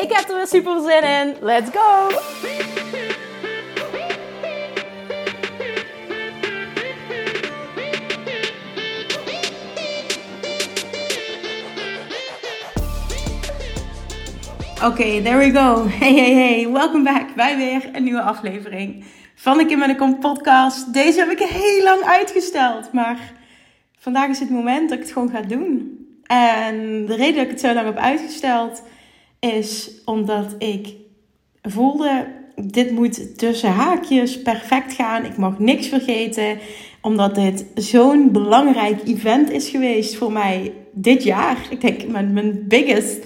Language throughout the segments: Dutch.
Ik heb er weer super zin in. Let's go! Oké, there we go. Hey, hey, hey. Welkom back bij weer een nieuwe aflevering van de Kim en de Kom podcast. Deze heb ik heel lang uitgesteld, maar vandaag is het moment dat ik het gewoon ga doen. En de reden dat ik het zo lang heb uitgesteld is omdat ik voelde, dit moet tussen haakjes perfect gaan. Ik mag niks vergeten, omdat dit zo'n belangrijk event is geweest voor mij dit jaar. Ik denk mijn, mijn biggest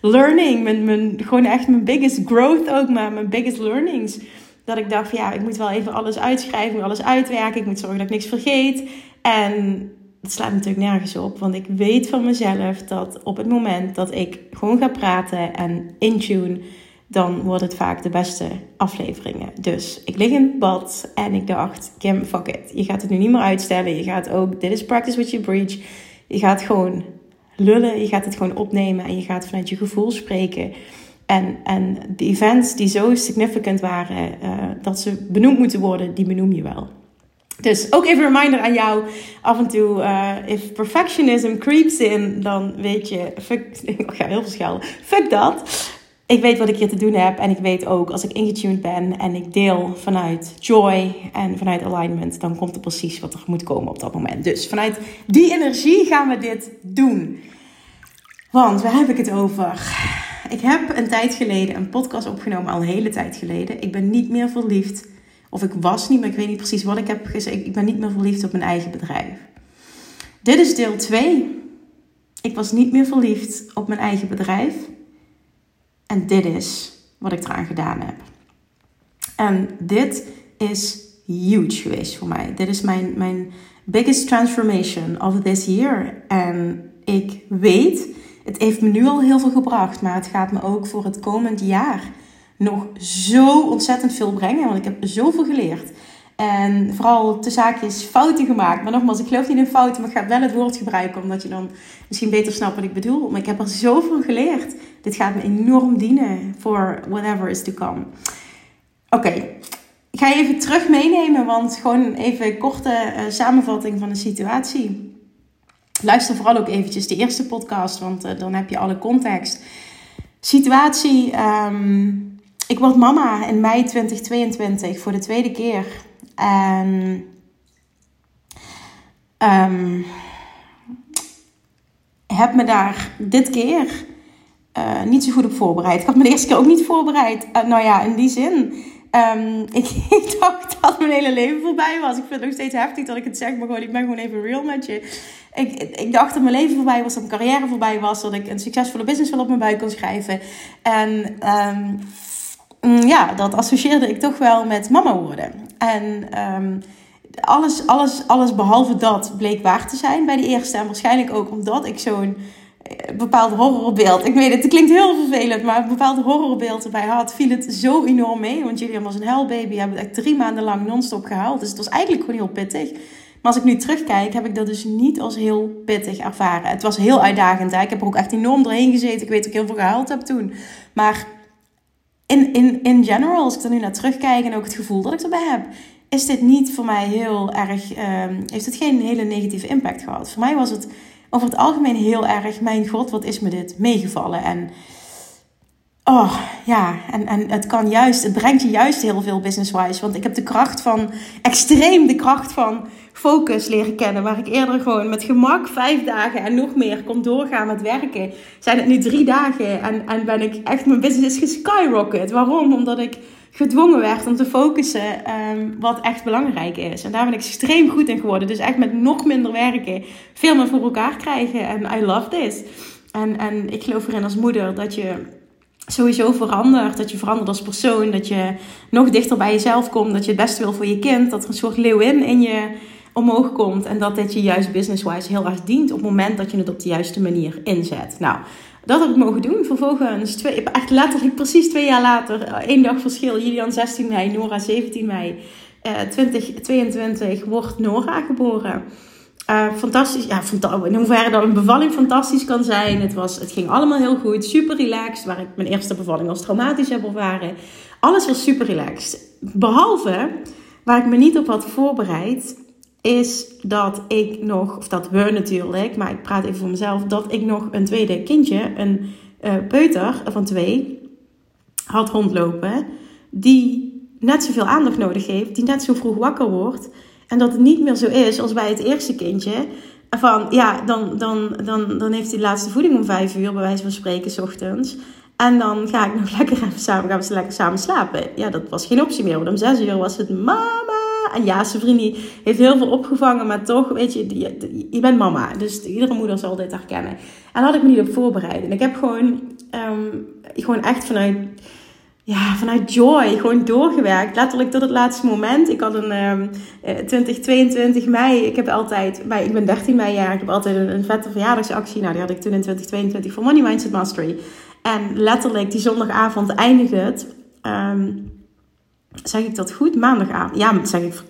learning, mijn, gewoon echt mijn biggest growth ook, maar mijn biggest learnings. Dat ik dacht ja, ik moet wel even alles uitschrijven, alles uitwerken, ik moet zorgen dat ik niks vergeet. En dat slaat natuurlijk nergens op, want ik weet van mezelf dat op het moment dat ik gewoon ga praten en intune, dan wordt het vaak de beste afleveringen. Dus ik lig in bad en ik dacht, Kim, fuck it. Je gaat het nu niet meer uitstellen. Je gaat ook, dit is practice what you preach. Je gaat gewoon lullen, je gaat het gewoon opnemen en je gaat vanuit je gevoel spreken. En, en de events die zo significant waren, uh, dat ze benoemd moeten worden, die benoem je wel. Dus ook even een reminder aan jou. Af en toe, uh, if perfectionism creeps in, dan weet je, fuck, ik ga heel veel schelden. Fuck dat. Ik weet wat ik hier te doen heb. En ik weet ook, als ik ingetuned ben en ik deel vanuit joy en vanuit alignment, dan komt er precies wat er moet komen op dat moment. Dus vanuit die energie gaan we dit doen. Want waar heb ik het over? Ik heb een tijd geleden een podcast opgenomen, al een hele tijd geleden. Ik ben niet meer verliefd of ik was niet, maar ik weet niet precies wat ik heb gezegd. Ik ben niet meer verliefd op mijn eigen bedrijf. Dit is deel 2. Ik was niet meer verliefd op mijn eigen bedrijf. En dit is wat ik eraan gedaan heb. En dit is huge geweest voor mij. Dit is mijn, mijn biggest transformation of this year. En ik weet, het heeft me nu al heel veel gebracht, maar het gaat me ook voor het komend jaar nog zo ontzettend veel brengen. Want ik heb zoveel geleerd. En vooral te zaakjes fouten gemaakt. Maar nogmaals, ik geloof niet in fouten, maar ik ga wel het woord gebruiken. Omdat je dan misschien beter snapt wat ik bedoel. Maar ik heb er zoveel geleerd. Dit gaat me enorm dienen voor whatever is to come. Oké, ik ga je even terug meenemen. Want gewoon even een korte uh, samenvatting van de situatie. Luister vooral ook eventjes de eerste podcast, want uh, dan heb je alle context. Situatie... Um, ik word mama in mei 2022 voor de tweede keer. En um, heb me daar dit keer uh, niet zo goed op voorbereid. Ik had me de eerste keer ook niet voorbereid. Uh, nou ja, in die zin. Um, ik, dacht dat mijn hele leven voorbij was. Ik vind het nog steeds heftig dat ik het zeg, maar gewoon, ik ben gewoon even real met je. Ik, ik dacht dat mijn leven voorbij was, dat mijn carrière voorbij was, dat ik een succesvolle business wel op mijn buik kon schrijven. En um, ja, dat associeerde ik toch wel met mama worden. En um, alles, alles, alles behalve dat bleek waar te zijn bij de eerste. En waarschijnlijk ook omdat ik zo'n eh, bepaald horrorbeeld. Ik weet het, het klinkt heel vervelend, maar een bepaald horrorbeeld erbij had, viel het zo enorm mee. Want jullie was een huilbaby, hebben het echt drie maanden lang non-stop gehaald. Dus het was eigenlijk gewoon heel pittig. Maar als ik nu terugkijk, heb ik dat dus niet als heel pittig ervaren. Het was heel uitdagend. Hè? Ik heb er ook echt enorm doorheen gezeten. Ik weet dat ik heel veel gehaald heb toen. Maar in, in, in general, als ik er nu naar terugkijk en ook het gevoel dat ik erbij heb, is dit niet voor mij heel erg, um, heeft het geen hele negatieve impact gehad. Voor mij was het over het algemeen heel erg, mijn god, wat is me dit meegevallen. En Oh ja, en, en het kan juist, het brengt je juist heel veel business-wise. Want ik heb de kracht van, extreem de kracht van focus leren kennen. Waar ik eerder gewoon met gemak vijf dagen en nog meer kon doorgaan met werken. Zijn het nu drie dagen en, en ben ik echt, mijn business is geskyrocket. Waarom? Omdat ik gedwongen werd om te focussen um, wat echt belangrijk is. En daar ben ik extreem goed in geworden. Dus echt met nog minder werken, veel meer voor elkaar krijgen. En I love this. En, en ik geloof erin als moeder dat je sowieso verandert. Dat je verandert als persoon. Dat je nog dichter bij jezelf komt. Dat je het beste wil voor je kind. Dat er een soort leeuwin in je omhoog komt. En dat dit je juist business-wise heel erg dient op het moment dat je het op de juiste manier inzet. Nou, dat heb ik mogen doen. Vervolgens, twee, echt letterlijk precies twee jaar later, eh, één dag verschil. Julian 16 mei, Nora 17 mei. Uh, 2022 wordt Nora geboren. Uh, fantastisch, ja, in hoeverre dat een bevalling fantastisch kan zijn. Het, was, het ging allemaal heel goed, super relaxed. Waar ik mijn eerste bevalling als traumatisch heb ervaren. Alles was super relaxed. Behalve, waar ik me niet op had voorbereid, is dat ik nog, of dat we natuurlijk, maar ik praat even voor mezelf, dat ik nog een tweede kindje, een uh, peuter van twee, had rondlopen. Die net zoveel aandacht nodig heeft, die net zo vroeg wakker wordt. En dat het niet meer zo is als bij het eerste kindje. Van ja, dan, dan, dan, dan heeft hij de laatste voeding om vijf uur, bij wijze van spreken, s ochtends. En dan ga ik nog lekker even samen, gaan we lekker samen slapen. Ja, dat was geen optie meer. Want om zes uur was het mama. En ja, vriendin heeft heel veel opgevangen, maar toch, weet je, je, je bent mama. Dus iedere moeder zal dit herkennen. En had ik me niet op voorbereid. En ik heb gewoon, um, gewoon echt vanuit ja, vanuit joy gewoon doorgewerkt. Letterlijk tot het laatste moment. Ik had een um, 20, 22 mei. Ik heb altijd, bij, ik ben 13 mei jaar. Ik heb altijd een, vette verjaardagsactie. Nou, die had ik toen in 2022 voor Money Mindset Mastery. En letterlijk die zondagavond eindigde het. Um, zeg ik dat goed? Maandagavond. Ja, zeg ik.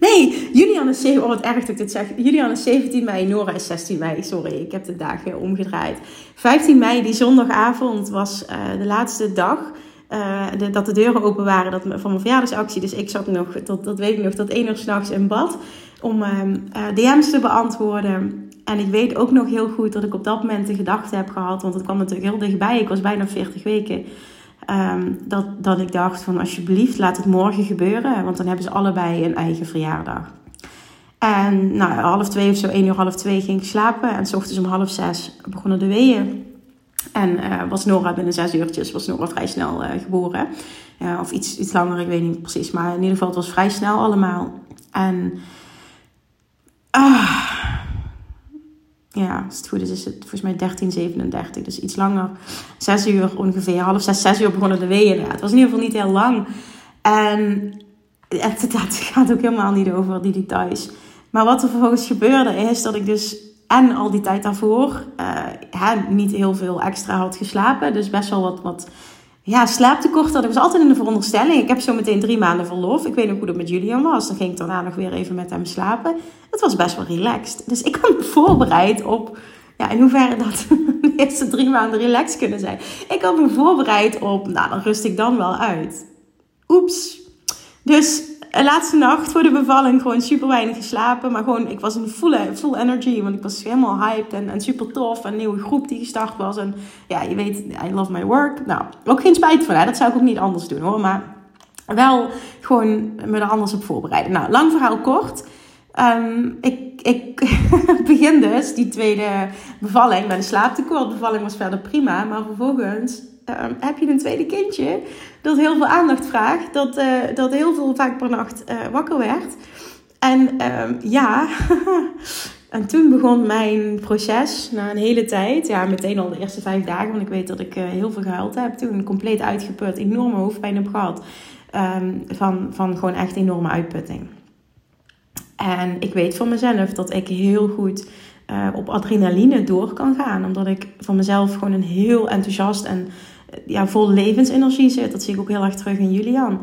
Nee, Julian is 7. Oh, wat erg dat ik dit zeg. Julian is 17 mei. Nora is 16 mei. Sorry, ik heb de dagen omgedraaid. 15 mei, die zondagavond, was uh, de laatste dag de, dat de deuren open waren dat, van mijn verjaardagsactie. Dus ik zat nog, tot, dat weet nog, tot één uur s'nachts in bad om uh, uh, DM's te beantwoorden. En ik weet ook nog heel goed dat ik op dat moment de gedachte heb gehad, want het kwam natuurlijk heel dichtbij. Ik was bijna 40 weken. Um, dat, dat ik dacht van alsjeblieft laat het morgen gebeuren, want dan hebben ze allebei een eigen verjaardag. En nou, half twee of zo, één uur half twee ging ik slapen. En s ochtends om half zes begonnen de weeën. En uh, was Nora binnen zes uurtjes, was Nora vrij snel uh, geboren. Uh, of iets, iets langer, ik weet niet precies. Maar in ieder geval, het was vrij snel allemaal. En ah, ja, als het goed is, is het volgens mij 1337. Dus iets langer. Zes uur ongeveer, half zes, zes uur begonnen de weeën. Het was in ieder geval niet heel lang. En het, het gaat ook helemaal niet over die details. Maar wat er vervolgens gebeurde is dat ik dus en al die tijd daarvoor uh, niet heel veel extra had geslapen. Dus best wel wat, wat ja, slaaptekort had. Ik was altijd in de veronderstelling. Ik heb zo meteen drie maanden verlof. Ik weet nog hoe dat met Julian was. Dan ging ik daarna nog weer even met hem slapen. Het was best wel relaxed. Dus ik had me voorbereid op... Ja, in hoeverre dat de eerste drie maanden relaxed kunnen zijn. Ik had me voorbereid op... Nou, dan rust ik dan wel uit. Oeps. Dus de laatste nacht voor de bevalling gewoon super weinig geslapen. Maar gewoon, ik was in full, full energy. Want ik was helemaal hyped en, en super tof. Een nieuwe groep die gestart was. En ja, je weet, I love my work. Nou, ook geen spijt van. Dat zou ik ook niet anders doen hoor. Maar wel gewoon me er anders op voorbereiden. Nou, lang verhaal kort. Um, ik, ik begin dus die tweede bevalling bij de slaaptekort. De bevalling was verder prima. Maar vervolgens um, heb je een tweede kindje dat heel veel aandacht vraagt, dat, uh, dat heel veel vaak per nacht uh, wakker werd. En um, ja, en toen begon mijn proces na een hele tijd. Ja, meteen al de eerste vijf dagen, want ik weet dat ik uh, heel veel gehuild heb. Toen compleet uitgeput, enorme hoofdpijn heb gehad. Um, van, van gewoon echt enorme uitputting. En ik weet van mezelf dat ik heel goed op adrenaline door kan gaan. Omdat ik van mezelf gewoon een heel enthousiast en ja, vol levensenergie zit. Dat zie ik ook heel erg terug in Julian.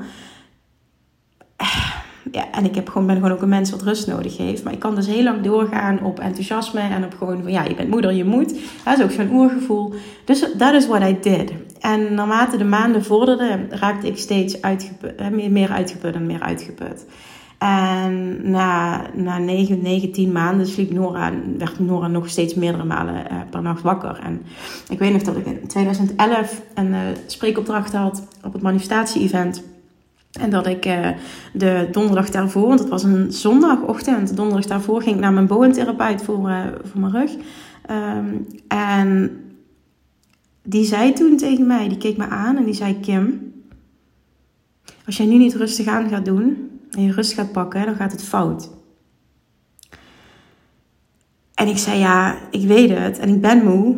Ja, en ik heb gewoon, ben gewoon ook een mens wat rust nodig heeft. Maar ik kan dus heel lang doorgaan op enthousiasme en op gewoon van ja, je bent moeder, je moet. Dat is ook zo'n oergevoel. Dus dat is what I did. En naarmate de maanden vorderden, raakte ik steeds uitgeput, meer uitgeput en meer uitgeput. En na, na 9, 9, 10 maanden sliep Nora, werd Nora nog steeds meerdere malen uh, per nacht wakker. En ik weet nog dat ik in 2011 een uh, spreekopdracht had op het manifestatie-event. En dat ik uh, de donderdag daarvoor, want het was een zondagochtend, de donderdag daarvoor ging ik naar mijn boentherapeut voor, voor mijn rug. Um, en die zei toen tegen mij, die keek me aan en die zei: Kim, als jij nu niet rustig aan gaat doen, en je rust gaat pakken, dan gaat het fout. En ik zei ja, ik weet het en ik ben moe.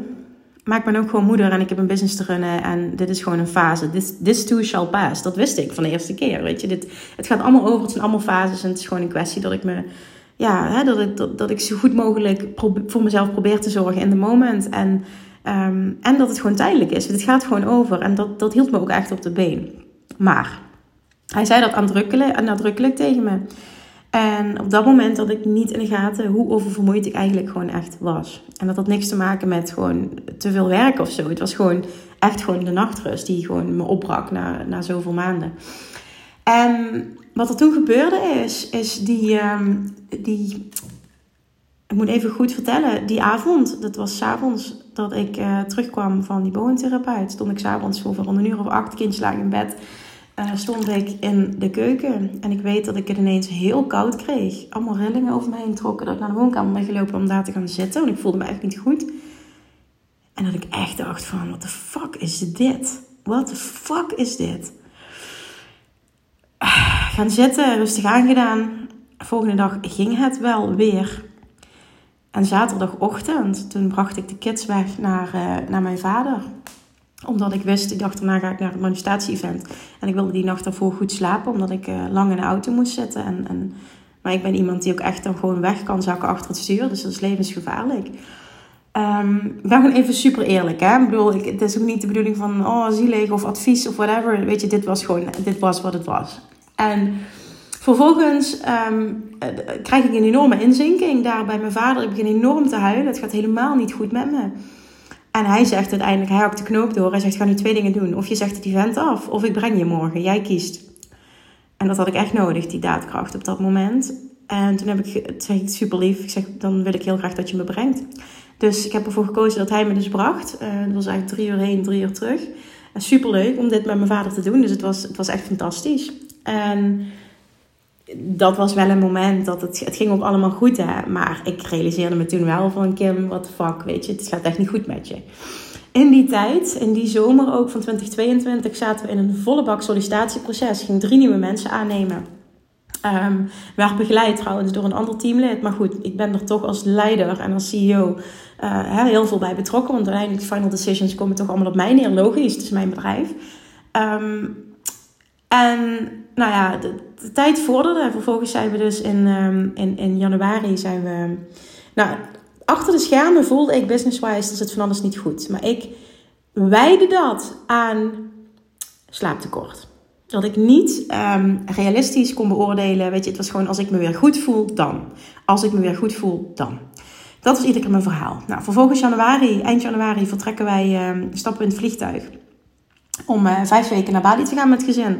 Maar ik ben ook gewoon moeder en ik heb een business te runnen. En dit is gewoon een fase. This, this too shall pass. Dat wist ik van de eerste keer. Weet je, dit, het gaat allemaal over. Het zijn allemaal fases. En het is gewoon een kwestie dat ik me. Ja, hè, dat, ik, dat, ik zo goed mogelijk voor mezelf probeer te zorgen in de moment. En, um, en dat het gewoon tijdelijk is. Het gaat gewoon over. En dat, dat hield me ook echt op de been. Maar hij zei dat nadrukkelijk, nadrukkelijk tegen me. En op dat moment had ik niet in de gaten hoe oververmoeid ik eigenlijk gewoon echt was. En dat had niks te maken met gewoon te veel werk of zo. Het was gewoon echt gewoon de nachtrust die gewoon me opbrak na, na zoveel maanden. En wat er toen gebeurde is, is die, um, die, ik moet even goed vertellen, die avond, dat was s'avonds dat ik uh, terugkwam van die boventherapeut, stond ik s'avonds voor een uur of acht, kindjes lagen in bed uh, stond ik in de keuken. En ik weet dat ik het ineens heel koud kreeg. Allemaal rillingen over me heen trokken. Dat ik naar de woonkamer ben gelopen om daar te gaan zitten. Want ik voelde me echt niet goed. En dat ik echt dacht van, wat de fuck is dit? Wat de fuck is dit? Gaan zitten, rustig aangedaan. Volgende dag ging het wel weer. En zaterdagochtend, toen bracht ik de kids weg naar, uh, naar mijn vader omdat ik wist, ik dacht daarna ga ik naar het manifestatie-event. En ik wilde die nacht daarvoor goed slapen, omdat ik uh, lang in de auto moest zitten. En, en, maar ik ben iemand die ook echt dan gewoon weg kan zakken achter het stuur. Dus dat is levensgevaarlijk. Um, ik ben gewoon even super eerlijk. Hè? Ik bedoel, ik, het is ook niet de bedoeling van oh, zielig of advies of whatever. Weet je, dit was gewoon, dit was wat het was. En vervolgens um, krijg ik een enorme inzinking daar bij mijn vader. Ik begin enorm te huilen. Het gaat helemaal niet goed met me. En hij zegt uiteindelijk, hij hakt de knoop door. Hij zegt, ga nu twee dingen doen. Of je zegt het event af, of ik breng je morgen. Jij kiest. En dat had ik echt nodig, die daadkracht op dat moment. En toen heb ik, zeg ik super lief. Ik zeg, dan wil ik heel graag dat je me brengt. Dus ik heb ervoor gekozen dat hij me dus bracht. Uh, dat was eigenlijk drie uur heen, drie uur terug. En super leuk om dit met mijn vader te doen. Dus het was, het was echt fantastisch. En dat was wel een moment dat het, het ging ook allemaal goed, hè. Maar ik realiseerde me toen wel van, Kim, what the fuck, weet je, het gaat echt niet goed met je. In die tijd, in die zomer ook van 2022, zaten we in een volle bak sollicitatieproces. Ging drie nieuwe mensen aannemen. Um, werd begeleid trouwens door een ander teamlid. Maar goed, ik ben er toch als leider en als CEO uh, heel veel bij betrokken. Want uiteindelijk final decisions komen toch allemaal op mij neer. Logisch, het is mijn bedrijf. Um, en nou ja, de, tijd vorderde. Vervolgens zijn we dus in, um, in, in januari zijn we... Nou, achter de schermen voelde ik business-wise, dat het van alles niet goed. Maar ik wijde dat aan slaaptekort. Dat ik niet um, realistisch kon beoordelen. Weet je, het was gewoon als ik me weer goed voel, dan. Als ik me weer goed voel, dan. Dat was iedere keer mijn verhaal. Nou, vervolgens januari, eind januari, vertrekken wij, um, stappen in het vliegtuig. Om uh, vijf weken naar Bali te gaan met gezin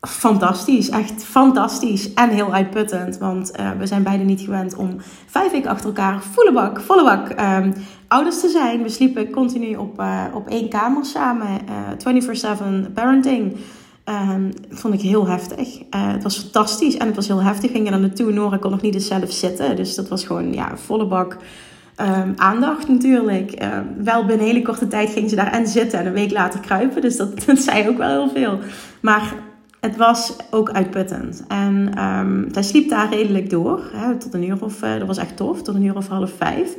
fantastisch. Echt fantastisch. En heel uitputtend. Want uh, we zijn beide niet gewend om vijf weken achter elkaar volle bak, volle bak um, ouders te zijn. We sliepen continu op, uh, op één kamer samen. Uh, 24-7 parenting. Um, vond ik heel heftig. het was fantastisch en het was heel heftig. Ging er dan naartoe. Nora kon nog niet eens zelf zitten. Dus dat was gewoon ja, volle bak. Um, aandacht natuurlijk. Wel binnen een hele korte tijd ging ze daar en zitten en een week later kruipen. Dus dat, dat zei ook wel heel veel. Maar het was ook uitputtend. En um, zij sliep daar redelijk door. Hè, tot een uur of, uh, dat was echt tof, tot een uur of half vijf.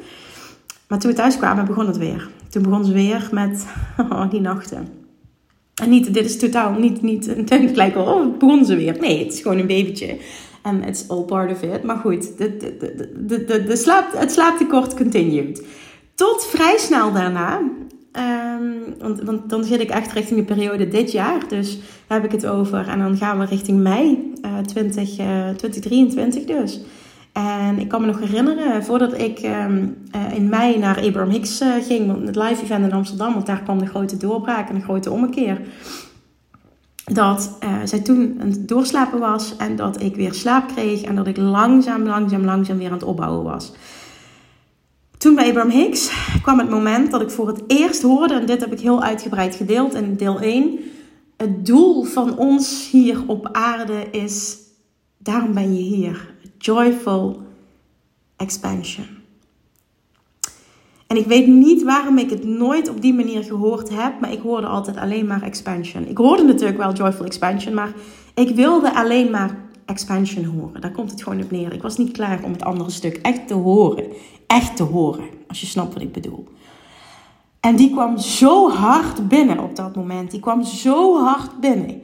Maar toen we thuis kwamen, begon het weer. Toen begon ze weer met oh, die nachten. En niet, dit is totaal niet, niet het lijkt wel, oh, begon ze weer. Nee, het is gewoon een babytje. En it's all part of it. Maar goed, de, de, de, de slaap, het slaaptekort continued. Tot vrij snel daarna Um, want, want, dan zit ik echt richting de periode dit jaar. Dus heb ik het over. En dan gaan we richting mei uh, 20, uh, 2023 dus. En ik kan me nog herinneren, voordat ik um, uh, in mei naar Abraham Hicks uh, ging, het live event in Amsterdam, want daar kwam de grote doorbraak en de grote ommekeer. Dat uh, zij toen aan het doorslapen was en dat ik weer slaap kreeg en dat ik langzaam, langzaam, langzaam weer aan het opbouwen was. Toen bij Abraham Hicks kwam het moment dat ik voor het eerst hoorde, en dit heb ik heel uitgebreid gedeeld in deel 1. Het doel van ons hier op aarde is, daarom ben je hier, joyful expansion. En ik weet niet waarom ik het nooit op die manier gehoord heb, maar ik hoorde altijd alleen maar expansion. Ik hoorde natuurlijk wel joyful expansion, maar ik wilde alleen maar expansion horen. Daar komt het gewoon op neer. Ik was niet klaar om het andere stuk echt te horen echt te horen. Als je snapt wat ik bedoel. En die kwam zo hard binnen op dat moment. Die kwam zo hard binnen.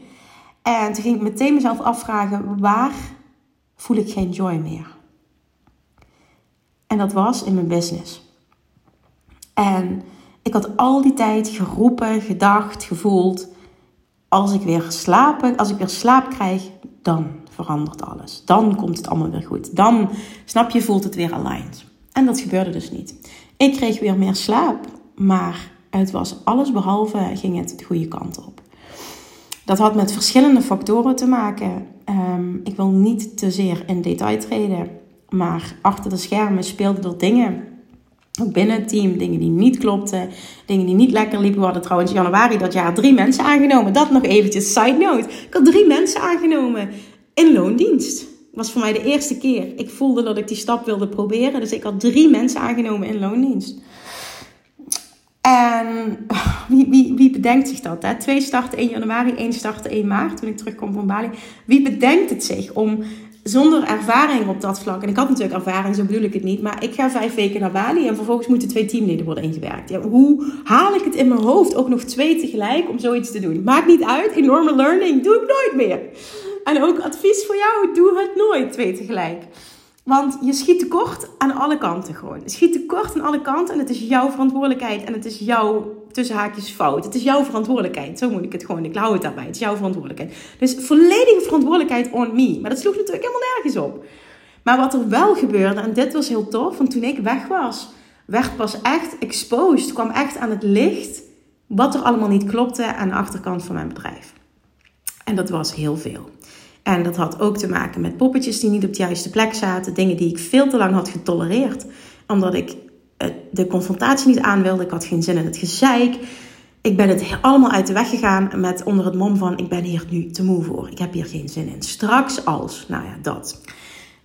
En toen ging ik meteen mezelf afvragen: waar voel ik geen joy meer? En dat was in mijn business. En ik had al die tijd geroepen, gedacht, gevoeld. Als ik weer slapen, als ik weer slaap krijg, dan verandert alles. Dan komt het allemaal weer goed. Dan, snap je, voelt het weer aligned. En dat gebeurde dus niet. Ik kreeg weer meer slaap, maar het was alles behalve ging het de goede kant op. Dat had met verschillende factoren te maken. Ehm, ik wil niet te zeer in detail treden, maar achter de schermen speelden er dingen. Ook binnen het team, dingen die niet klopten, dingen die niet lekker liepen. We hadden trouwens januari dat jaar drie mensen aangenomen. Dat nog eventjes, side note. Ik had drie mensen aangenomen in loondienst. was voor mij de eerste keer. Ik voelde dat ik die stap wilde proberen. Dus ik had drie mensen aangenomen in loondienst. En wie, wie, wie bedenkt zich dat? Hè? Twee starten 1 januari, één startte 1 maart toen ik terugkom van Bali. Wie bedenkt het zich om zonder ervaring op dat vlak. En ik had natuurlijk ervaring, zo bedoel ik het niet. Maar ik ga vijf weken naar Bali en vervolgens moeten twee teamleden worden ingewerkt. Ja, hoe haal ik het in mijn hoofd ook nog twee tegelijk om zoiets te doen? Maakt niet uit, enorme learning, doe ik nooit meer. En ook advies voor jou, doe het nooit twee tegelijk. Want je schiet tekort aan alle kanten gewoon. Je schiet tekort aan alle kanten en het is jouw verantwoordelijkheid. En het is jouw, tussen haakjes, fout. Het is jouw verantwoordelijkheid. Zo moet ik het gewoon, ik hou het daarbij. Het is jouw verantwoordelijkheid. Dus volledige verantwoordelijkheid on me. Maar dat sloeg natuurlijk helemaal nergens op. Maar wat er wel gebeurde, en dit was heel tof, want toen ik weg was, werd pas echt exposed, kwam echt aan het licht wat er allemaal niet klopte aan de achterkant van mijn bedrijf. En dat was heel veel. En dat had ook te maken met poppetjes die niet op de juiste plek zaten. Dingen die ik veel te lang had getolereerd. Omdat ik eh, de confrontatie niet aan wilde. Ik had geen zin in het gezeik. Ik ben het allemaal uit de weg gegaan met onder het mom van... ik ben hier nu te moe voor. Ik heb hier geen zin in. Straks als, nou ja, dat.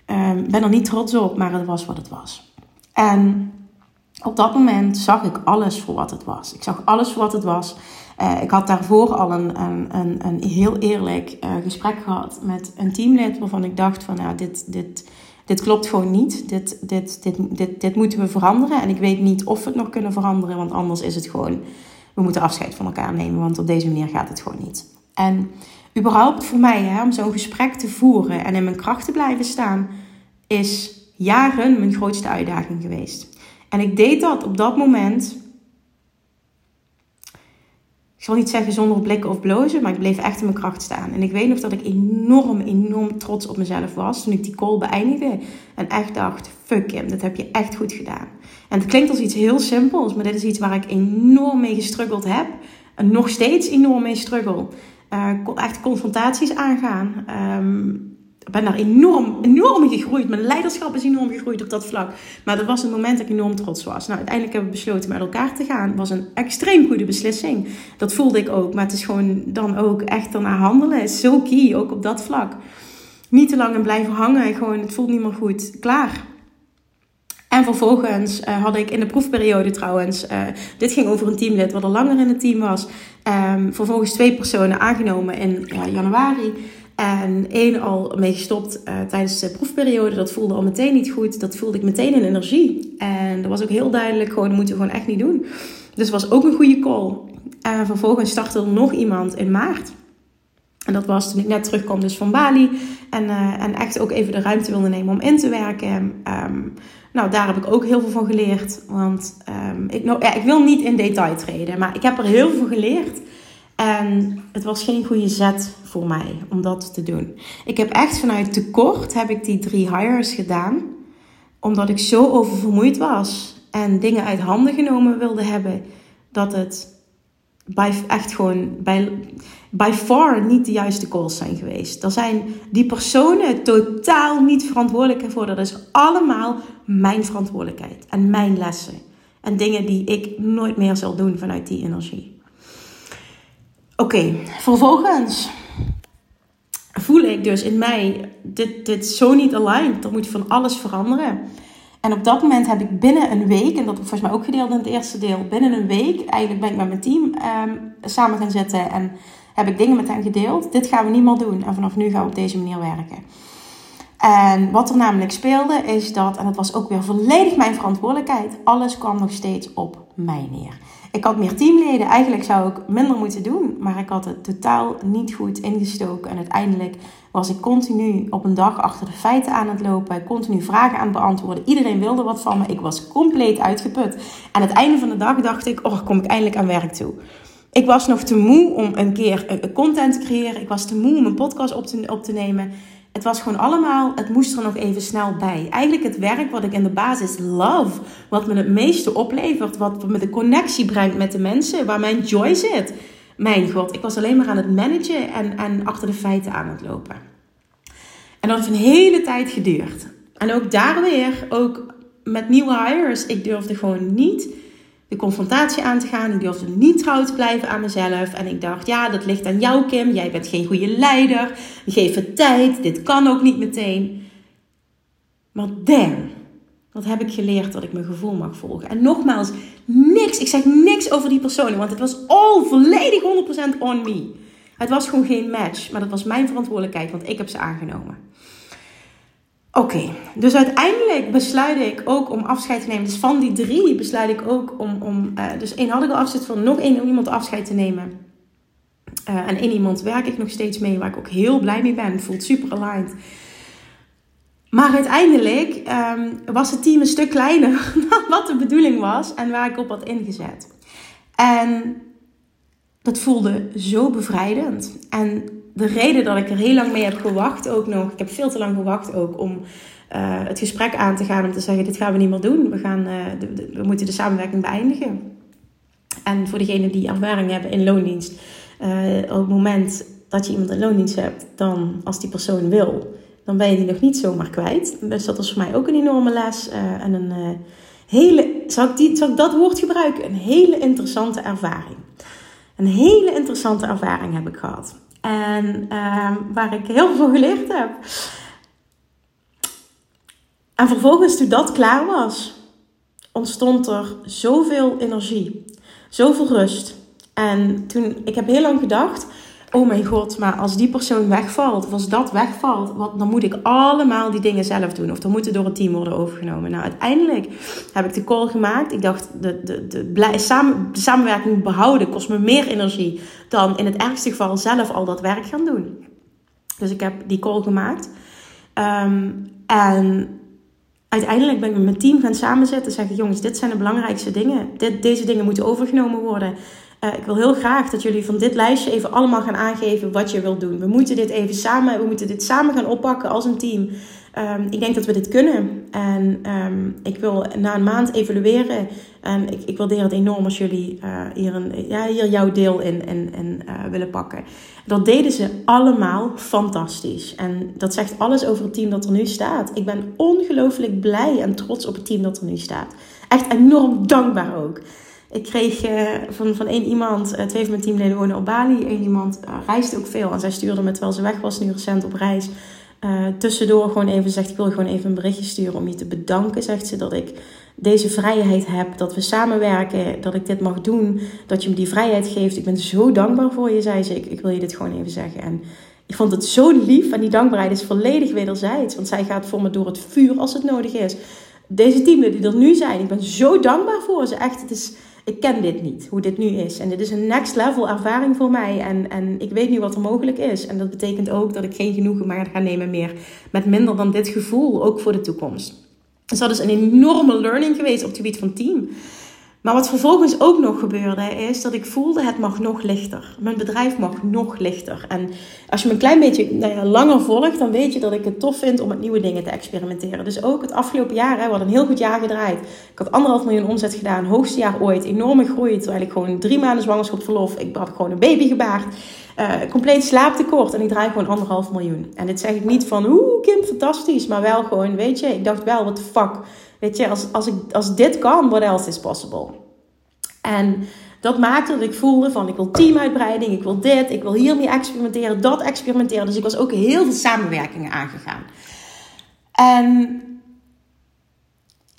Um, ben er niet trots op, maar het was wat het was. En op dat moment zag ik alles voor wat het was. Ik zag alles voor wat het was. Uh, ik had daarvoor al een, een, een, een heel eerlijk uh, gesprek gehad met een teamlid waarvan ik dacht van nou, dit, dit, dit klopt gewoon niet. Dit, dit, dit, dit, dit moeten we veranderen. En ik weet niet of we het nog kunnen veranderen, want anders is het gewoon, we moeten afscheid van elkaar nemen, want op deze manier gaat het gewoon niet. En überhaupt voor mij, hè, om zo'n gesprek te voeren en in mijn kracht te blijven staan, is jaren mijn grootste uitdaging geweest. En ik deed dat op dat moment ik zal niet zeggen zonder blikken of blozen, maar ik bleef echt in mijn kracht staan. En ik weet nog dat ik enorm, enorm trots op mezelf was toen ik die call beëindigde. En echt dacht, fuck Kim, dit heb je echt goed gedaan. En het klinkt als iets heel simpels, maar dit is iets waar ik enorm mee gestruggeld heb. En nog steeds enorm mee struggle. Uh, echt confrontaties aangaan. Ik ben daar enorm, enorm gegroeid. Mijn leiderschap is enorm gegroeid op dat vlak. Maar dat was een moment dat ik enorm trots was. Nou, uiteindelijk hebben we besloten met elkaar te gaan. Was een extreem goede beslissing. Dat voelde ik ook. Maar het is gewoon dan ook echt ernaar handelen. is zo key, ook op dat vlak. Niet te lang en blijven hangen. Gewoon, het voelt niet meer goed. Klaar. En vervolgens uh, had ik in de proefperiode trouwens, uh, dit ging over een teamlid wat al langer in het team was. Um, vervolgens twee personen aangenomen in januari. En één al mee gestopt uh, tijdens de proefperiode. Dat voelde al meteen niet goed. Dat voelde ik meteen in energie. En dat was ook heel duidelijk, gewoon, dat moeten we gewoon echt niet doen. Dus was ook een goede call. En vervolgens startte er nog iemand in maart. En dat was toen ik net terugkwam dus van Bali. En, uh, en echt ook even de ruimte wilde nemen om in te werken. Um, nou, daar heb ik ook heel veel van geleerd. Want um, ik, nou, ja, ik wil niet in detail treden. Maar ik heb er heel veel geleerd. En het was geen goede zet voor mij om dat te doen. Ik heb echt vanuit tekort heb ik die drie hires gedaan. Omdat ik zo oververmoeid was en dingen uit handen genomen wilde hebben. Dat het by, echt gewoon bij, by far niet de juiste calls zijn geweest. Er zijn die personen totaal niet verantwoordelijk voor. Dat is allemaal mijn verantwoordelijkheid en mijn lessen. En dingen die ik nooit meer zal doen vanuit die energie. Oké, vervolgens voel ik dus in mij, dit, dit zo niet aligned, er moet van alles veranderen. En op dat moment heb ik binnen een week, en dat heb ik volgens mij ook gedeeld in het eerste deel, binnen een week, eigenlijk ben ik met mijn team um, samen gaan zitten en heb ik dingen met hen gedeeld. Dit gaan we niet meer doen en vanaf nu gaan we op deze manier werken. En wat er namelijk speelde is dat, en het was ook weer volledig mijn verantwoordelijkheid, alles kwam nog steeds op mij neer. Ik had meer teamleden, eigenlijk zou ik minder moeten doen, maar ik had het totaal niet goed ingestoken. En uiteindelijk was ik continu op een dag achter de feiten aan het lopen, continu vragen aan het beantwoorden. Iedereen wilde wat van me, ik was compleet uitgeput. Aan het einde van de dag dacht ik, oh, kom ik eindelijk aan werk toe. Ik was nog te moe om een keer content te creëren. Ik was te moe om een podcast op te, op te nemen. Het was gewoon allemaal, het moest er nog even snel bij. Eigenlijk het werk wat ik in de basis love, wat me het meeste oplevert, wat me de connectie brengt met de mensen, waar mijn joy zit. Mijn god, ik was alleen maar aan het managen en, en achter de feiten aan het lopen. En dat heeft een hele tijd geduurd. En ook daar weer, ook met nieuwe hires, ik durfde gewoon niet de confrontatie aan te gaan. Ik durfde niet trouw te blijven aan mezelf. En ik dacht, ja, dat ligt aan jou, Kim. Jij bent geen goede leider. Geef het tijd. Dit kan ook niet meteen. Maar damn, wat heb ik geleerd dat ik mijn gevoel mag volgen. En nogmaals, niks. Ik zeg niks over die persoon. Want het was al volledig 100% on me. Het was gewoon geen match. Maar dat was mijn verantwoordelijkheid, want ik heb ze aangenomen. Oké, dus uiteindelijk besluit ik ook om afscheid te nemen. Dus van die drie besluit ik ook om. om uh, dus één had ik al afzet van nog één iemand afscheid te nemen. Uh, en één iemand werk ik nog steeds mee, waar ik ook heel blij mee ben. Voelt super aligned. Maar uiteindelijk um, was het team een stuk kleiner dan wat de bedoeling was en waar ik op had ingezet. En dat voelde zo bevrijdend. En de reden dat ik er heel lang mee heb gewacht ook nog. Ik heb veel te lang gewacht ook om uh, het gesprek aan te gaan. Om te zeggen, dit gaan we niet meer doen. We, gaan, de, we moeten de samenwerking beëindigen. En voor degenen die ervaring hebben in loondienst. Uh, op het moment dat je iemand in loondienst hebt. Dan als die persoon wil. Dan ben je die nog niet zomaar kwijt. Dus dat was voor mij ook een enorme les. en een hele, zal ik, die, zal ik dat woord gebruiken? Een hele interessante ervaring. Een hele interessante ervaring heb ik gehad. En uh, waar ik heel veel geleerd heb. En vervolgens, toen dat klaar was, ontstond er zoveel energie, zoveel rust. En toen, ik heb heel lang gedacht, oh mijn god, maar als die persoon wegvalt, of als dat wegvalt, wat, dan moet ik allemaal die dingen zelf doen. Of dan moeten door het team worden overgenomen. Nou, uiteindelijk heb ik de call gemaakt. Ik dacht, de, de, de, samen, samenwerking behouden kost me meer energie dan in het ergste geval zelf al dat werk gaan doen. Dus ik heb die call gemaakt. Um, en uiteindelijk ben ik met mijn team gaan samenzetten en zeggen: jongens, dit zijn de belangrijkste dingen. Dit, deze dingen moeten overgenomen worden. Uh, ik wil heel graag dat jullie van dit lijstje even allemaal gaan aangeven wat je wilt doen. We moeten dit even samen, we moeten dit samen gaan oppakken als een team. Um, ik denk dat we dit kunnen. En um, ik wil na een maand evalueren. En ik, ik waardeer het enorm als jullie uh, hier, een, ja, hier jouw deel in, uh, willen pakken. Dat deden ze allemaal fantastisch. En dat zegt alles over het team dat er nu staat. Ik ben ongelooflijk blij en trots op het team dat er nu staat. Echt enorm dankbaar ook. Ik kreeg uh, van, van één iemand, uh, twee van mijn teamleden wonen op Bali. Eén iemand uh, reisde ook veel. En zij stuurde me terwijl ze weg was, nu recent op reis. tussendoor gewoon even zegt, ik wil gewoon even een berichtje sturen om je te bedanken. Zegt ze dat ik deze vrijheid heb, dat we samenwerken, dat ik dit mag doen. Dat je me die vrijheid geeft. Ik ben zo dankbaar voor je, zei ze. Ik, ik wil je dit gewoon even zeggen. En ik vond het zo lief en die dankbaarheid is volledig wederzijds. Want zij gaat voor me door het vuur als het nodig is. Deze teamleden die er nu zijn, ik ben zo dankbaar voor ze. Echt, het is ik ken dit niet, hoe dit nu is. En dit is een next level ervaring voor mij. En, en ik weet nu wat er mogelijk is. En dat betekent ook dat ik geen genoegen meer ga nemen meer met minder dan dit gevoel, ook voor de toekomst. Dus dat is een enorme learning geweest op het gebied van team. Maar wat vervolgens ook nog gebeurde, is dat ik voelde het mag nog lichter. Mijn bedrijf mag nog lichter. En als je me een klein beetje nou ja, langer volgt, dan weet je dat ik het tof vind om met nieuwe dingen te experimenteren. Dus ook het afgelopen jaar, hè, we hadden een heel goed jaar gedraaid. Ik had anderhalf miljoen omzet gedaan, hoogste jaar ooit, enorme groei. Terwijl ik gewoon drie maanden zwangerschapsverlof, ik had gewoon een baby gebaard. Uh, compleet slaaptekort en ik draai gewoon anderhalf miljoen. En dit zeg ik niet van, oeh Kim, fantastisch. Maar wel gewoon, weet je, ik dacht wel, wat fuck Weet je, als, als, ik, als dit kan, what else is possible? En dat maakte dat ik voelde van ik wil teamuitbreiding, ik wil dit, ik wil hiermee experimenteren, dat experimenteren. Dus ik was ook heel veel samenwerkingen aangegaan. En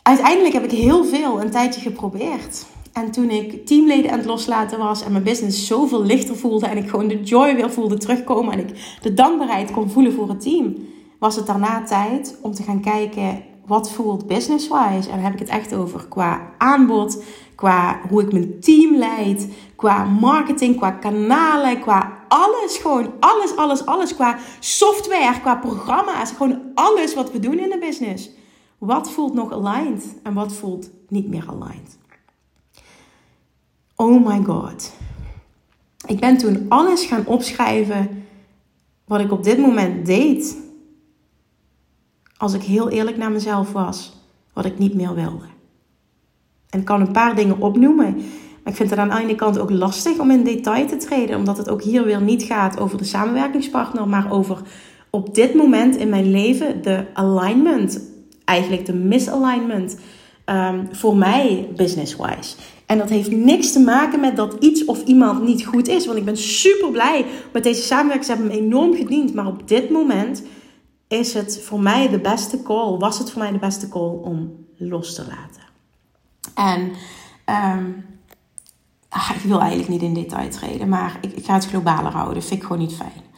uiteindelijk heb ik heel veel een tijdje geprobeerd. En toen ik teamleden aan het loslaten was en mijn business zoveel lichter voelde en ik gewoon de joy weer voelde terugkomen en ik de dankbaarheid kon voelen voor het team, was het daarna tijd om te gaan kijken wat voelt business-wise. En dan heb ik het echt over qua aanbod, qua hoe ik mijn team leid, qua marketing, qua kanalen, qua alles. Gewoon alles, alles, alles. Qua software, qua programma's. Gewoon alles wat we doen in de business. Wat voelt nog aligned en wat voelt niet meer aligned? Oh my god. Ik ben toen alles gaan opschrijven wat ik op dit moment deed. Als ik heel eerlijk naar mezelf was, wat ik niet meer wilde. En ik kan een paar dingen opnoemen. Maar ik vind het aan de ene kant ook lastig om in detail te treden. Omdat het ook hier weer niet gaat over de samenwerkingspartner. Maar over op dit moment in mijn leven de alignment. Eigenlijk de misalignment. Um, voor mij business-wise. En dat heeft niks te maken met dat iets of iemand niet goed is. Want ik ben super blij met deze samenwerking. Ze hebben me enorm gediend. Maar op dit moment is het voor mij de beste call. Was het voor mij de beste call om los te laten. En um, ik wil eigenlijk niet in detail treden. Maar ik, ik ga het globaler houden. Vind ik gewoon niet fijn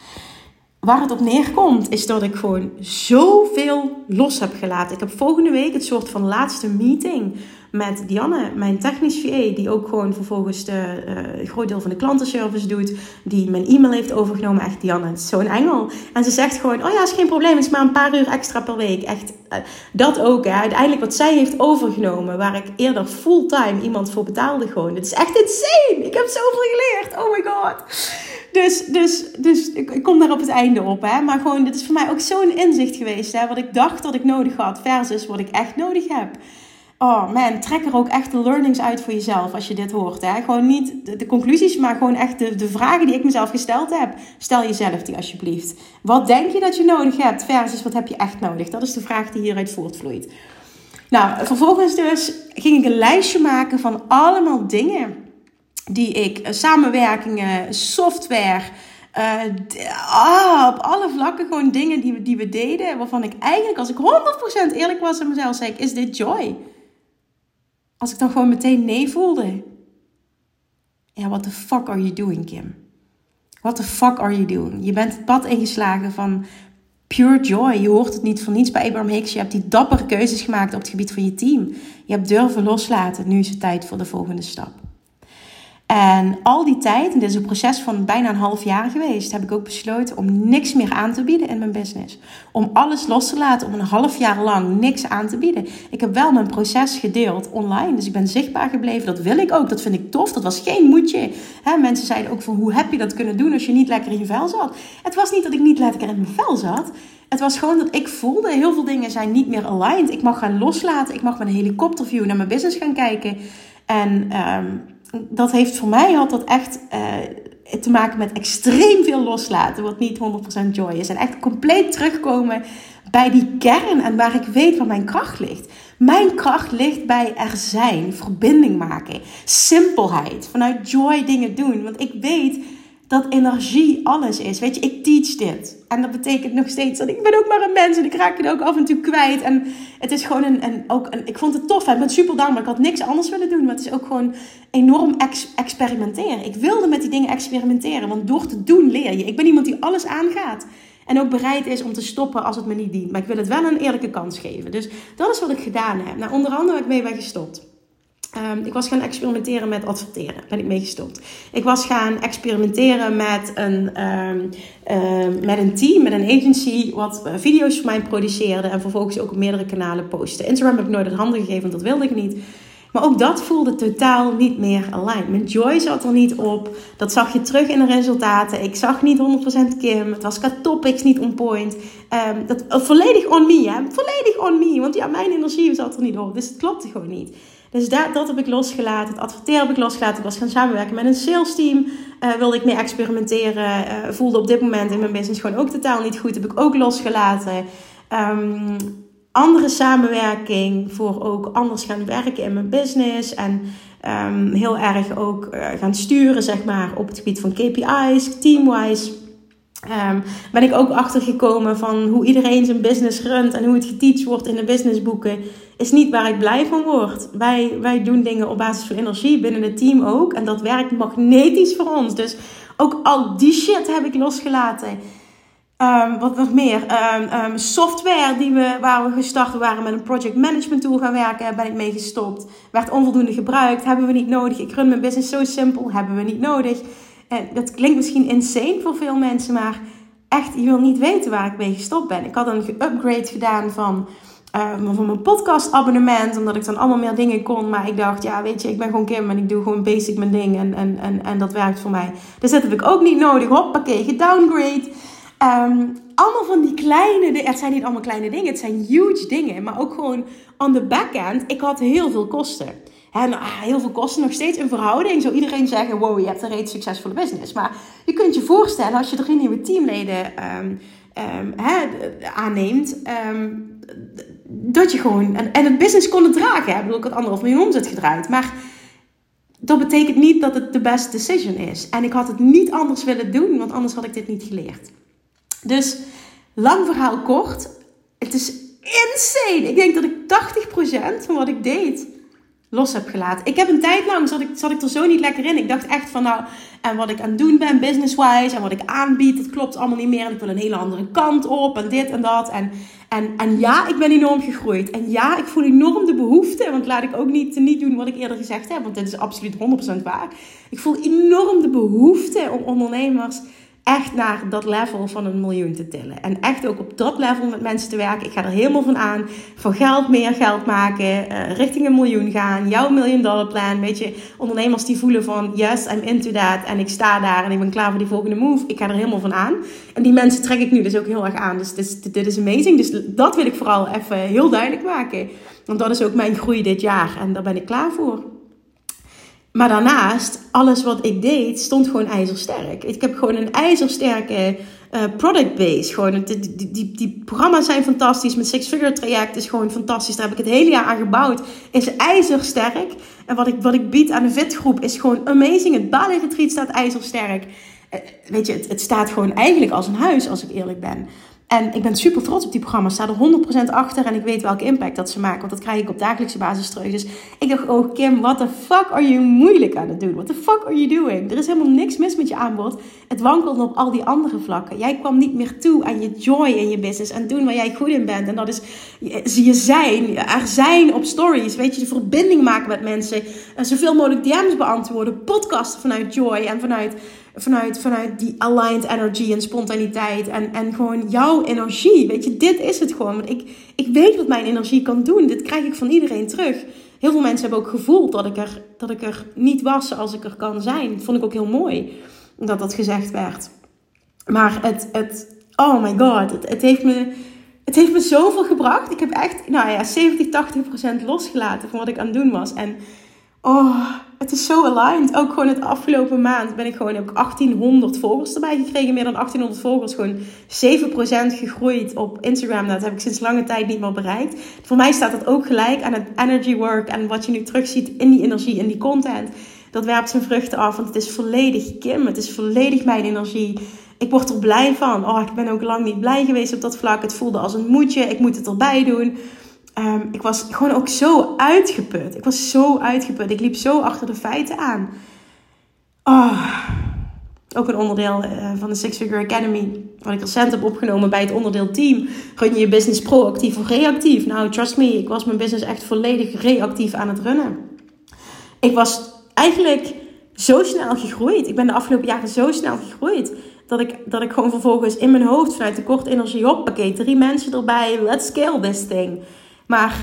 waar het op neerkomt, is dat ik gewoon zoveel los heb gelaten. Ik heb volgende week het soort van laatste meeting met Dianne, mijn technisch VA, die ook gewoon vervolgens de, uh, groot deel van de klantenservice doet, die mijn e-mail heeft overgenomen. Echt, Dianne, zo'n engel. En ze zegt gewoon, oh ja, is geen probleem, is maar een paar uur extra per week. Echt, uh, dat ook. Hè. Uiteindelijk wat zij heeft overgenomen, waar ik eerder fulltime iemand voor betaalde gewoon. Het is echt insane. Ik heb zoveel geleerd. Oh my god. Dus, dus, dus ik, kom daar op het einde op. Hè. Maar gewoon, dit is voor mij ook zo'n inzicht geweest. Hè, wat ik dacht dat ik nodig had versus wat ik echt nodig heb. Oh man, trek er ook echt de learnings uit voor jezelf als je dit hoort. Hè. Gewoon niet de, conclusies, maar gewoon echt de, de vragen die ik mezelf gesteld heb. Stel jezelf die alsjeblieft. Wat denk je dat je nodig hebt versus wat heb je echt nodig? Dat is de vraag die hieruit voortvloeit. Nou, vervolgens dus ging ik een lijstje maken van allemaal dingen die ik, eh, samenwerkingen, software, uh, ah, op alle vlakken gewoon dingen die we, die we deden, waarvan ik eigenlijk, als ik 100% eerlijk was aan mezelf, zei ik, is dit joy? Als ik dan gewoon meteen nee voelde. Ja, what the fuck are you doing, Kim? What the fuck are you doing? Je bent het pad ingeslagen van pure joy. Je hoort het niet voor niets bij Abraham Hicks. Je hebt die dappere keuzes gemaakt op het gebied van je team. Je hebt durven loslaten. Nu is het tijd voor de volgende stap. En al die tijd, en dit is een proces van bijna een half jaar geweest, heb ik ook besloten om niks meer aan te bieden in mijn business. Om alles los te laten, om een half jaar lang niks aan te bieden. Ik heb wel mijn proces gedeeld online, dus ik ben zichtbaar gebleven. Dat wil ik ook, dat vind ik tof. Dat was geen moedje. He, mensen zeiden ook van, hoe heb je dat kunnen doen als je niet lekker in je vel zat? Het was niet dat ik niet lekker in mijn vel zat. Het was gewoon dat ik voelde, heel veel dingen zijn niet meer aligned. Ik mag gaan loslaten, ik mag met een helikopterview naar mijn business gaan kijken. En... Um, dat heeft voor mij had dat echt uh, te maken met extreem veel loslaten, wat niet 100% joy is. En echt compleet terugkomen bij die kern en waar ik weet waar mijn kracht ligt. Mijn kracht ligt bij er zijn, verbinding maken, simpelheid, vanuit joy dingen doen. Want ik weet dat energie alles is. Weet je, ik teach dit. En dat betekent nog steeds dat ik ben ook maar een mens en ik raak het ook af en toe kwijt. En het is gewoon een, een ook een, ik vond het tof. Ik ben super dankbaar. Ik had niks anders willen doen. Maar het is ook gewoon enorm experimenteren. Ik wilde met die dingen experimenteren. Want door te doen leer je. Ik ben iemand die alles aangaat. En ook bereid is om te stoppen als het me niet dient. Maar ik wil het wel een eerlijke kans geven. Dus dat is wat ik gedaan heb. Nou, onder andere heb ik mee bij gestopt. Um, ik was gaan experimenteren met adverteren. Ben ik mee gestopt. Ik was gaan experimenteren met een, um, um, met een team, met een agency, wat eh, video's voor mij produceerde. En vervolgens ook op meerdere kanalen posten. Instagram heb ik nooit het handen gegeven, want dat wilde ik niet. Maar ook dat voelde totaal niet meer aligned. Mijn joy zat er niet op. Dat zag je terug in de resultaten. Ik zag niet 100% Kim. Het was qua topics niet on point. Dat, volledig on me, hè. Volledig on me. Want ja, mijn energie zat er niet op. Dus het klopte gewoon niet. Dus dat, dat heb ik losgelaten. Het adverteren heb ik losgelaten. Ik was gaan samenwerken met een sales team. Uh, wilde ik mee experimenteren. Uh, voelde op dit moment in mijn business gewoon ook totaal niet goed. Heb ik ook losgelaten. Um, andere samenwerking voor ook anders gaan werken in mijn business. En um, heel erg ook uh, gaan sturen, zeg maar, op het gebied van KPI's, teamwise. Um, ben ik ook achtergekomen van hoe iedereen zijn business runt en hoe het geteacht wordt in de businessboeken, is niet waar ik blij van word. Wij, wij doen dingen op basis van energie binnen het team ook. En dat werkt magnetisch voor ons. Dus ook al die shit heb ik losgelaten. Um, wat nog meer? Um, software die we, waar we gestart waren met een project management tool gaan werken, ben ik mee gestopt. Werd onvoldoende gebruikt, hebben we niet nodig. Ik run mijn business zo simpel, hebben we niet nodig. Dat klinkt misschien insane voor veel mensen, maar echt, je wil niet weten waar ik mee gestopt ben. Ik had een upgrade gedaan van, van mijn podcast abonnement, omdat ik dan allemaal meer dingen kon. Maar ik dacht, ja weet je, ik ben gewoon Kim en ik doe gewoon basic mijn ding en, en, en, en dat werkt voor mij. Dus dat heb ik ook niet nodig. Hoppakee, gedowngrade. Um, allemaal van die kleine Het zijn niet allemaal kleine dingen, het zijn huge dingen. Maar ook gewoon on the back-end. Ik had heel veel kosten. En ah, heel veel kosten, nog steeds in verhouding. Zou iedereen zeggen, wow, je hebt een reeds succesvolle business. Maar je kunt je voorstellen, als je drie nieuwe teamleden um, aanneemt... dat je gewoon... En, het business kon het dragen. Ik bedoel, ik had anderhalf miljoen omzet gedraaid. Maar dat betekent niet dat het de best decision is. En ik had het niet anders willen doen, want anders had ik dit niet geleerd. Dus lang verhaal kort. Het is insane. Ik denk dat ik 80% van wat ik deed los heb gelaten. Ik heb een tijd lang zat ik, zat ik er zo niet lekker in. Ik dacht echt van nou, en wat ik aan het doen ben business-wise en wat ik aanbied, dat klopt allemaal niet meer. En ik wil een hele andere kant op en dit en dat. En, en, en ja, ik ben enorm gegroeid. En ja, ik voel enorm de behoefte, want laat ik ook niet, niet doen wat ik eerder gezegd heb, want dit is absoluut 100% waar. Ik voel enorm de behoefte om ondernemers echt naar dat level van een miljoen te tillen. En echt ook op dat level met mensen te werken. Ik ga er helemaal van aan. Van geld meer geld maken. Uh, richting een miljoen gaan. Jouw miljoen dollar plan. Weet je, ondernemers die voelen van yes, I'm into that. En ik sta daar en ik ben klaar voor die volgende move. Ik ga er helemaal van aan. En die mensen trek ik nu dus ook heel erg aan. Dus dit, dit is amazing. Dus dat wil ik vooral even heel duidelijk maken. Want dat is ook mijn groei dit jaar. En daar ben ik klaar voor. Maar daarnaast, alles wat ik deed, stond gewoon ijzersterk. Ik heb gewoon een ijzersterke uh, product base. Gewoon, die, die, die, die, programma's zijn fantastisch. Mijn Six Figure traject is gewoon fantastisch. Daar heb ik het hele jaar aan gebouwd. Is ijzersterk. En wat ik, wat ik bied aan de vetgroep is gewoon amazing. Het Bali Retreat staat ijzersterk. Uh, weet je, het, het staat gewoon eigenlijk als een huis, als ik eerlijk ben. En ik ben super trots op die programma's. Sta er 100% achter en ik weet welke impact dat ze maken. Want dat krijg ik op dagelijkse basis terug. Dus ik dacht, oh Kim, what the fuck are you moeilijk aan het doen? What the fuck are you doing? Er is helemaal niks mis met je aanbod. Het wankelt op al die andere vlakken. Jij kwam niet meer toe aan je joy in je business. En doen waar jij goed in bent. En dat is je zijn. Er zijn op stories. Weet je, de verbinding maken met mensen. En zoveel mogelijk DM's beantwoorden. Podcasten vanuit joy en vanuit vanuit, vanuit die aligned energy en spontaniteit en, en gewoon jouw energie. Weet je, dit is het gewoon. Ik, ik weet wat mijn energie kan doen. Dit krijg ik van iedereen terug. Heel veel mensen hebben ook gevoeld dat ik er, dat ik er niet was zoals ik er kan zijn. Dat vond ik ook heel mooi dat dat gezegd werd. Maar het, het oh my god, het, het heeft me het heeft me zoveel gebracht. Ik heb echt, nou ja, 70, 80 procent losgelaten van wat ik aan het doen was. En oh, het is zo aligned. Ook gewoon het afgelopen maand ben ik gewoon, ik 1800 volgers erbij gekregen. Meer dan 1800 volgers. Gewoon 7% gegroeid op Instagram. Dat heb ik sinds lange tijd niet meer bereikt. Voor mij staat dat ook gelijk aan het energy work. En wat je nu terugziet in die energie, in die content. Dat werpt zijn vruchten af. Want het is volledig Kim. Het is volledig mijn energie. Ik word er blij van. Oh, ik ben ook lang niet blij geweest op dat vlak. Het voelde als een moedje. Ik moet het erbij doen. Um, ik was gewoon ook zo uitgeput. Ik was zo uitgeput. Ik liep zo achter de feiten aan. Oh, ook een onderdeel uh, van de Six Figure Academy. Wat ik recent heb opgenomen bij het onderdeel team. Run je je business proactief of reactief? Nou, trust me, ik was mijn business echt volledig reactief aan het runnen. Ik was eigenlijk zo snel gegroeid. Ik ben de afgelopen jaren zo snel gegroeid. Dat ik, dat ik gewoon vervolgens in mijn hoofd vanuit de korte energie hoppakee. Drie mensen erbij. Let's scale this thing. Maar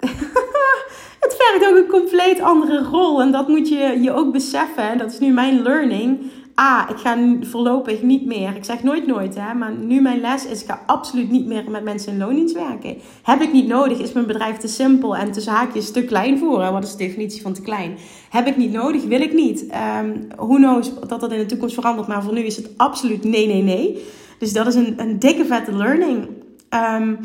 het vergt ook een compleet andere rol. En dat moet je je ook beseffen. En dat is nu mijn learning. A, ik ga voorlopig niet meer. Ik zeg nooit nooit, hè. Maar nu mijn les is, ik ga absoluut niet meer met mensen in loondienst werken. Heb ik niet nodig? Is mijn bedrijf te simpel en tussen haakjes te klein voor? Hè? Wat is de definitie van te klein? Heb ik niet nodig? Wil ik niet? Um, who knows dat dat in de toekomst verandert. Maar voor nu is het absoluut nee, nee, nee. Dus dat is een, een dikke vette learning. Um,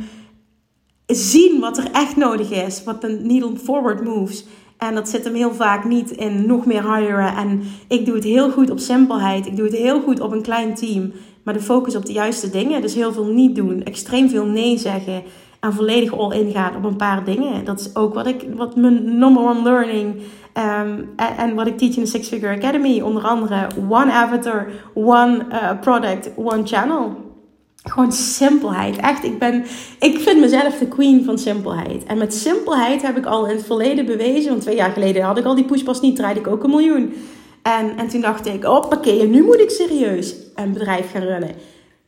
zien wat er echt nodig is. Wat de needle forward moves. En dat zit hem heel vaak niet in nog meer hiren. En ik doe het heel goed op simpelheid. Ik doe het heel goed op een klein team. Maar de focus op de juiste dingen. Dus heel veel niet doen. Extreem veel nee zeggen. En volledig all in gaan op een paar dingen. Dat is ook wat, ik, wat mijn number one learning. Um, en, wat ik teach in de Six Figure Academy. Onder andere one avatar, one uh, product, one channel. Gewoon simpelheid. Echt, ik, ben, ik vind mezelf de queen van simpelheid. En met simpelheid heb ik al in het verleden bewezen. Want twee jaar geleden had ik al die pushpas niet, draaide ik ook een miljoen. En, en toen dacht ik, oké, nu moet ik serieus een bedrijf gaan runnen.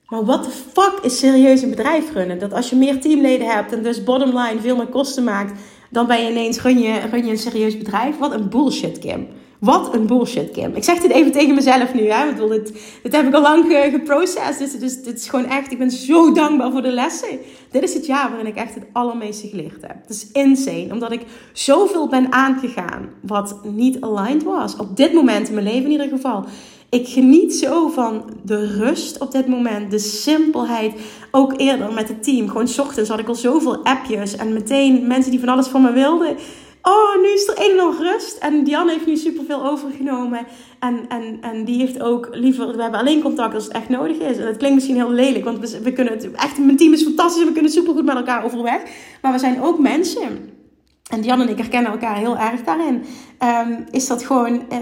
Maar what the fuck is serieus een bedrijf runnen? Dat als je meer teamleden hebt en dus bottom line veel meer kosten maakt, dan ben je ineens run je, run je een serieus bedrijf. Wat een bullshit, Kim. Wat een bullshit, Kim. Ik zeg dit even tegen mezelf nu. Hè? Ik bedoel, dit, heb ik al lang geprocessed. Dus, dus dit is gewoon echt, ik ben zo dankbaar voor de lessen. Dit is het jaar waarin ik echt het allermeeste geleerd heb. Het is insane. Omdat ik zoveel ben aangegaan wat niet aligned was. Op dit moment in mijn leven in ieder geval. Ik geniet zo van de rust op dit moment, de simpelheid. Ook eerder met het team. Gewoon ochtends had ik al zoveel appjes en meteen mensen die van alles van me wilden. Oh, nu is er een nog rust. En Diane heeft nu superveel overgenomen. En, en, en die heeft ook liever... We hebben alleen contact als het echt nodig is. En dat klinkt misschien heel lelijk. Want we, kunnen het... Echt, mijn team is fantastisch. En we kunnen supergoed met elkaar overweg. Maar we zijn ook mensen. En Diane en ik herkennen elkaar heel erg daarin. Um, is dat gewoon... Uh,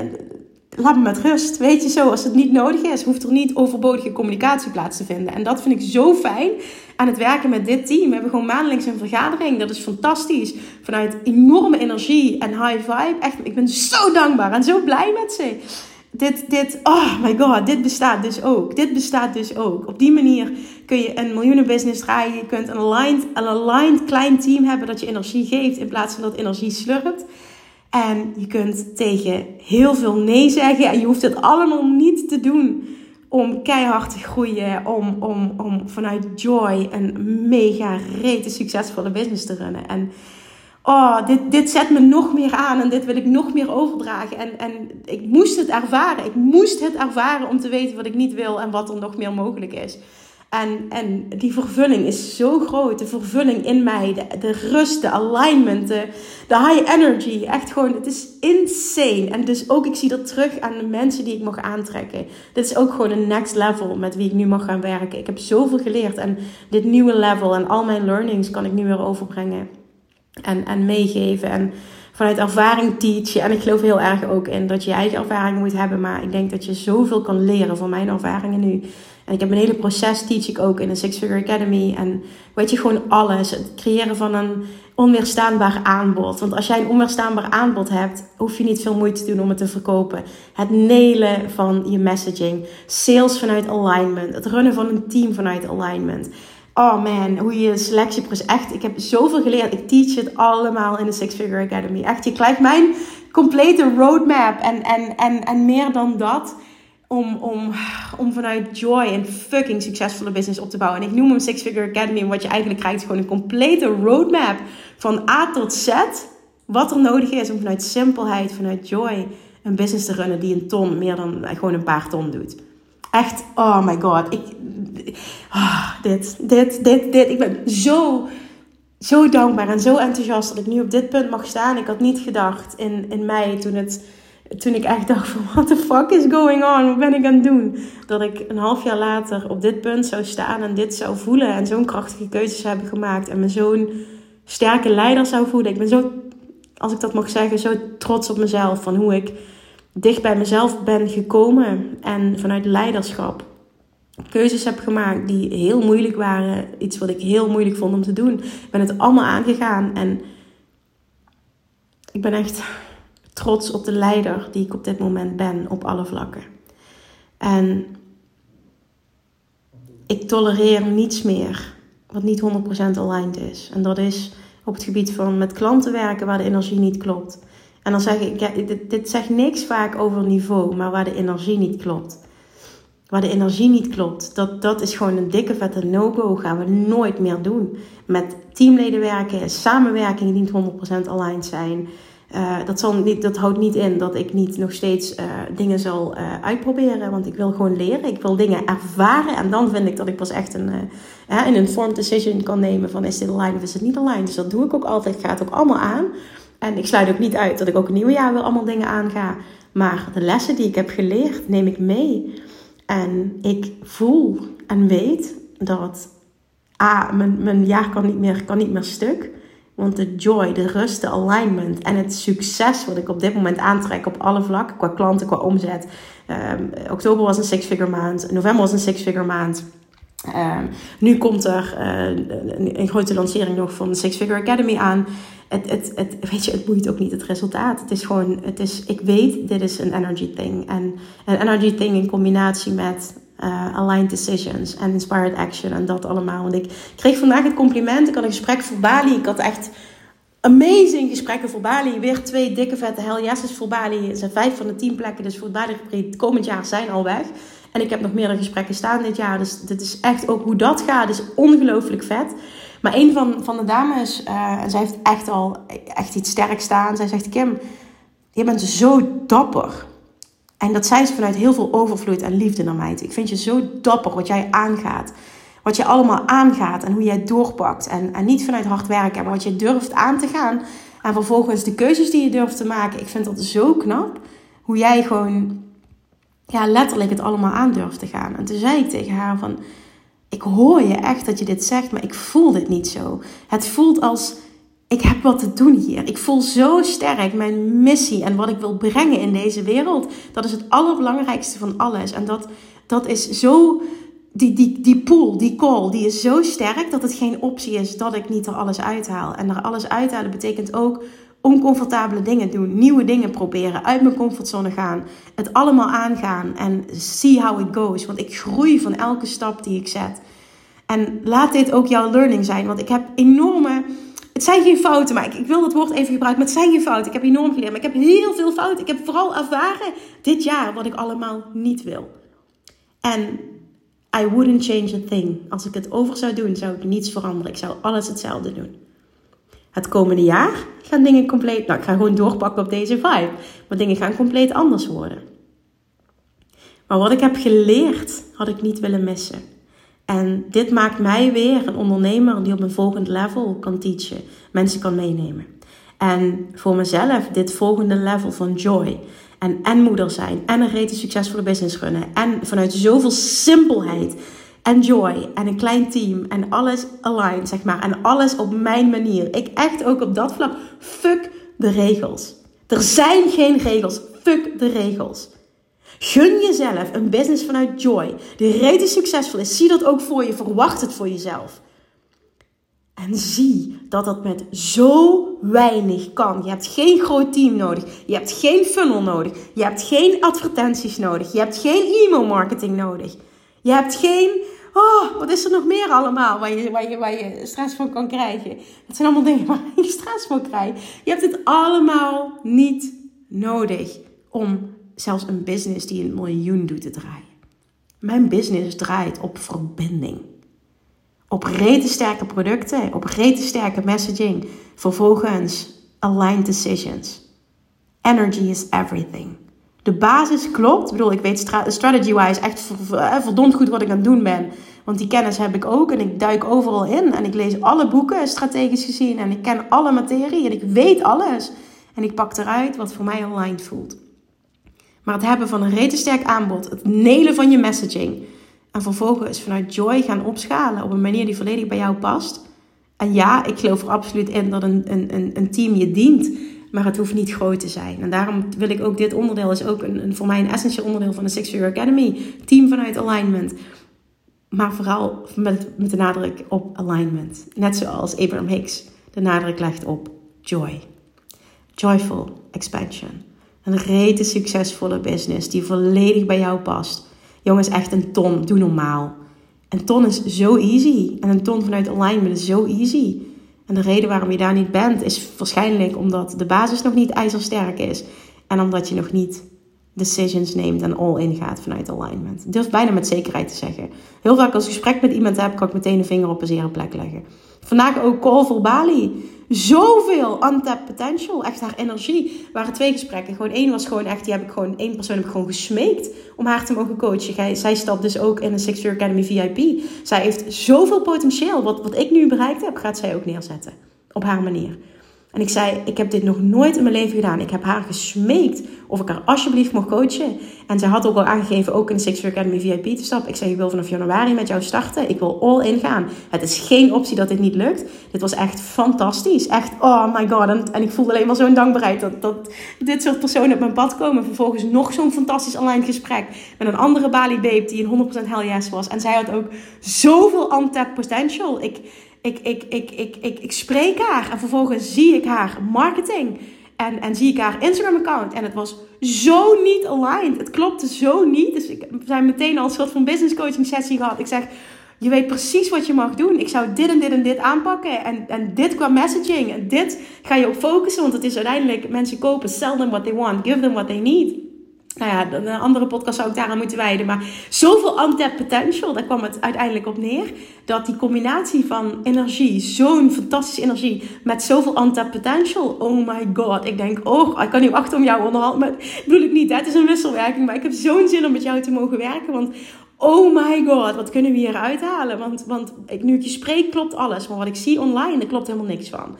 laat me met rust. Weet je zo, als het niet nodig is, hoeft er niet overbodige communicatie plaats te vinden. En dat vind ik zo fijn aan het werken met dit team. We hebben gewoon maandelijks een vergadering. Dat is fantastisch. Vanuit enorme energie en high vibe. Echt, ik ben zo dankbaar en zo blij met ze. Dit, dit, oh my god, dit bestaat dus ook. Dit bestaat dus ook. Op die manier kun je een miljoenenbusiness draaien. Je kunt een aligned, een aligned klein team hebben dat je energie geeft in plaats van dat energie slurpt. En je kunt tegen heel veel nee zeggen. En je hoeft het allemaal niet te doen om keihard te groeien. Om, om, om vanuit joy een mega rete succesvolle business te runnen. En oh, dit, dit zet me nog meer aan en dit wil ik nog meer overdragen. En, en ik moest het ervaren. Ik moest het ervaren om te weten wat ik niet wil en wat er nog meer mogelijk is. En, en die vervulling is zo groot. De vervulling in mij, de, de rust, de alignment, de, de high energy. Echt gewoon, het is insane. En dus ook, ik zie dat terug aan de mensen die ik mag aantrekken. Dit is ook gewoon een next level met wie ik nu mag gaan werken. Ik heb zoveel geleerd. En dit nieuwe level en al mijn learnings kan ik nu weer overbrengen. En, en meegeven. En vanuit ervaring teachen. En ik geloof heel erg ook in dat je je eigen ervaring moet hebben. Maar ik denk dat je zoveel kan leren van mijn ervaringen nu. En ik heb een hele proces, teach ik ook in een Six Figure Academy. En weet je, gewoon alles. Het creëren van een onweerstaanbaar aanbod. Want als jij een onweerstaanbaar aanbod hebt, hoef je niet veel moeite te doen om het te verkopen. Het nelen van je messaging. Sales vanuit alignment. Het runnen van een team vanuit alignment. Oh man, hoe je selectieproces. Echt, ik heb zoveel geleerd. Ik teach het allemaal in de Six Figure Academy. Echt, je krijgt mijn complete roadmap. En, en, en, en meer dan dat om, om, om vanuit joy een fucking succesvolle business op te bouwen. En ik noem hem Six Figure Academy. En wat je eigenlijk krijgt is gewoon een complete roadmap van A tot Z. Wat er nodig is om vanuit simpelheid, vanuit joy een business te runnen die een ton, meer dan gewoon een paar ton doet. Echt, oh my god. Ik, oh, dit, dit, dit, dit. Ik ben zo, zo dankbaar en zo enthousiast dat ik nu op dit punt mag staan. Ik had niet gedacht in, in mei toen het toen ik echt dacht van, what the fuck is going on? Wat ben ik aan het doen? Dat ik een half jaar later op dit punt zou staan en dit zou voelen. En zo'n krachtige keuzes hebben gemaakt. En me zo'n sterke leider zou voelen. Ik ben zo, als ik dat mag zeggen, zo trots op mezelf. Van hoe ik dicht bij mezelf ben gekomen. En vanuit leiderschap keuzes heb gemaakt die heel moeilijk waren. Iets wat ik heel moeilijk vond om te doen. Ik ben het allemaal aangegaan. En ik ben echt trots op de leider die ik op dit moment ben op alle vlakken. En ik tolereer niets meer wat niet 100% aligned is. En dat is op het gebied van met klanten werken waar de energie niet klopt. En dan zeg ik, dit, zegt niks vaak over niveau, maar waar de energie niet klopt. Waar de energie niet klopt, dat, dat is gewoon een dikke vette no-go. Gaan we nooit meer doen. Met teamleden werken, samenwerkingen die niet 100% aligned zijn. Uh, dat, zal niet, dat houdt niet in dat ik niet nog steeds uh, dingen zal uh, uitproberen. Want ik wil gewoon leren. Ik wil dingen ervaren. En dan vind ik dat ik pas echt een, een informed decision kan nemen van is dit aligned of is het niet aligned. Dus dat doe ik ook altijd. Ik ga het ook allemaal aan. En ik sluit ook niet uit dat ik ook een nieuwe jaar wel allemaal dingen aanga. Maar de lessen die ik heb geleerd neem ik mee. En ik voel en weet dat A, mijn, mijn jaar kan niet, meer, kan niet meer stuk. Want de joy, de rust, de alignment en het succes wat ik op dit moment aantrek op alle vlakken, qua klanten, qua omzet. Um, oktober was een six-figure maand, november was een six-figure maand. Ehm, nu komt er een, een, grote lancering nog van de Six Figure Academy aan. Het, het, het, weet je, het boeit ook niet het resultaat. Het is gewoon, het is, ik weet, dit is een energy thing. En een energy thing in combinatie met uh, aligned decisions en inspired action en dat allemaal. Want ik kreeg vandaag het compliment. Ik had een gesprek voor Bali. Ik had echt amazing gesprekken voor Bali. Weer twee dikke vette hell yeses voor Bali. Zijn vijf van de tien plekken. Dus voor Bali komend jaar zijn al weg. En ik heb nog meerdere gesprekken staan dit jaar. Dus dit is echt ook hoe dat gaat. is ongelooflijk vet. Maar een van, van de dames, uh, zij heeft echt al echt iets sterk staan. Zij zegt, Kim, je bent zo dapper. En dat zei ze vanuit heel veel overvloed en liefde naar mij. Ik vind je zo dapper wat jij aangaat. Wat je allemaal aangaat en hoe jij doorpakt. En, en niet vanuit hard werken, maar wat je durft aan te gaan. En vervolgens de keuzes die je durft te maken. Ik vind dat zo knap. Hoe jij gewoon ja, letterlijk het allemaal aan durft te gaan. En toen zei ik tegen haar van... Ik hoor je echt dat je dit zegt, maar ik voel dit niet zo. Het voelt als ik heb wat te doen hier. Ik voel zo sterk mijn missie en wat ik wil brengen in deze wereld. Dat is het allerbelangrijkste van alles. En dat, dat is zo. Die, die, die pool, die call, die is zo sterk dat het geen optie is dat ik niet er alles uithaal. En er alles uithalen betekent ook oncomfortabele dingen doen, nieuwe dingen proberen, uit mijn comfortzone gaan, het allemaal aangaan en see how it goes. Want ik groei van elke stap die ik zet. En laat dit ook jouw learning zijn, want ik heb enorme het zijn geen fouten, maar ik, wil dat woord even gebruiken. Maar het zijn geen fouten. Ik heb enorm geleerd. Maar ik heb heel veel fouten. Ik heb vooral ervaren dit jaar wat ik allemaal niet wil. En I wouldn't change a thing. Als ik het over zou doen, zou ik niets veranderen. Ik zou alles hetzelfde doen. Het komende jaar gaan dingen compleet. Nou, ik ga gewoon doorpakken op deze vibe. Maar dingen gaan compleet anders worden. Maar wat ik heb geleerd, had ik niet willen missen. En dit maakt mij weer een ondernemer die op een volgend level kan teachen, mensen kan meenemen. En voor mezelf dit volgende level van joy. En en moeder zijn. En een rete succesvolle business runnen. En vanuit zoveel simpelheid. En joy. En een klein team. En alles aligned, zeg maar. En alles op mijn manier. Ik echt ook op dat vlak. Fuck de regels. Er zijn geen regels. Fuck de regels. Gun jezelf een business vanuit joy, die reden succesvol is. Zie dat ook voor je, verwacht het voor jezelf. En zie dat dat met zo weinig kan. Je hebt geen groot team nodig. Je hebt geen funnel nodig. Je hebt geen advertenties nodig. Je hebt geen e-mail marketing nodig. Je hebt geen. Oh, wat is er nog meer allemaal waar je, waar je, waar je stress van kan krijgen? Het zijn allemaal dingen waar je stress van krijgt. Je hebt het allemaal niet nodig om zelfs een business die een miljoen doet te draaien. Mijn business draait op verbinding. Op rete sterke producten, op rete sterke messaging. Vervolgens aligned decisions. Energy is everything. De basis klopt. Ik bedoel, ik weet strategy-wise echt eh, verdomd goed wat ik aan het doen ben. Want die kennis heb ik ook en ik duik overal in. En ik lees alle boeken strategisch gezien. En ik ken alle materie en ik weet alles. En ik pak eruit wat voor mij aligned voelt. Maar het hebben van een retensterk aanbod, het nelen van je messaging. En vervolgens vanuit joy gaan opschalen op een manier die volledig bij jou past. En ja, ik geloof er absoluut in dat een, een, een team je dient. Maar het hoeft niet groot te zijn. En daarom wil ik ook dit onderdeel is ook een, een voor mij een essentieel onderdeel van de Six Figure Academy. Team vanuit alignment. Maar vooral met, met de nadruk op alignment. Net zoals Abraham Hicks de nadruk legt op joy. Joyful expansion. Een rete succesvolle business die volledig bij jou past. Jongens, echt een ton. Doe normaal. Een ton is zo easy. En een ton vanuit alignment is zo easy. En de reden waarom je daar niet bent is waarschijnlijk omdat de basis nog niet ijzersterk is. En omdat je nog niet decisions neemt en all in gaat vanuit alignment. Ik durf bijna met zekerheid te zeggen. Heel vaak als ik gesprek met iemand heb, kan ik meteen een vinger op een zere plek leggen. Vandaag ook call voor Bali. Zoveel untapped potential. Echt haar energie. Er waren twee gesprekken. Gewoon één was gewoon echt, die heb ik gewoon, één persoon heb ik gewoon gesmeekt om haar te mogen coachen. Zij stapt dus ook in een Six Year Academy VIP. Zij heeft zoveel potentieel. Wat, wat ik nu bereikt heb, gaat zij ook neerzetten. Op haar manier. En ik zei, ik heb dit nog nooit in mijn leven gedaan. Ik heb haar gesmeekt of ik haar alsjeblieft mocht coachen. En zij had ook al aangegeven, ook in Six Figure Academy VIP te stappen. Ik zei, ik wil vanaf januari met jou starten. Ik wil all in gaan. Het is geen optie dat dit niet lukt. Dit was echt fantastisch. Echt, oh my god. En, en ik voelde alleen maar zo'n dankbaarheid dat, dat dit soort personen op mijn pad komen. Vervolgens nog zo'n fantastisch online gesprek met een andere Bali babe die een 100% hell yes was. En zij had ook zoveel untapped potential. Ik ik, ik, ik, ik, ik, ik spreek haar en vervolgens zie ik haar marketing. En, en zie ik haar Instagram-account. En het was zo niet aligned. Het klopte zo niet. Dus ik, we zijn meteen al een soort van business coaching sessie gehad. Ik zeg, je weet precies wat je mag doen. Ik zou dit en dit en dit aanpakken. En, en dit qua messaging. En dit ga je op focussen. Want het is uiteindelijk, mensen kopen, sell them what they want. Give them what they need nou ja, een andere podcast zou ik daaraan moeten wijden. Maar zoveel untapped potential, daar kwam het uiteindelijk op neer. Dat die combinatie van energie, zo'n fantastische energie, met zoveel untapped potential. Oh my god, ik denk, oh, ik kan niet wachten om jou onderhand. Maar bedoel ik niet, hè? het is een wisselwerking. Maar ik heb zo'n zin om met jou te mogen werken. Want oh my god, wat kunnen we hier uithalen? Want, want nu ik je spreek, klopt alles. Maar wat ik zie online, daar klopt helemaal niks van.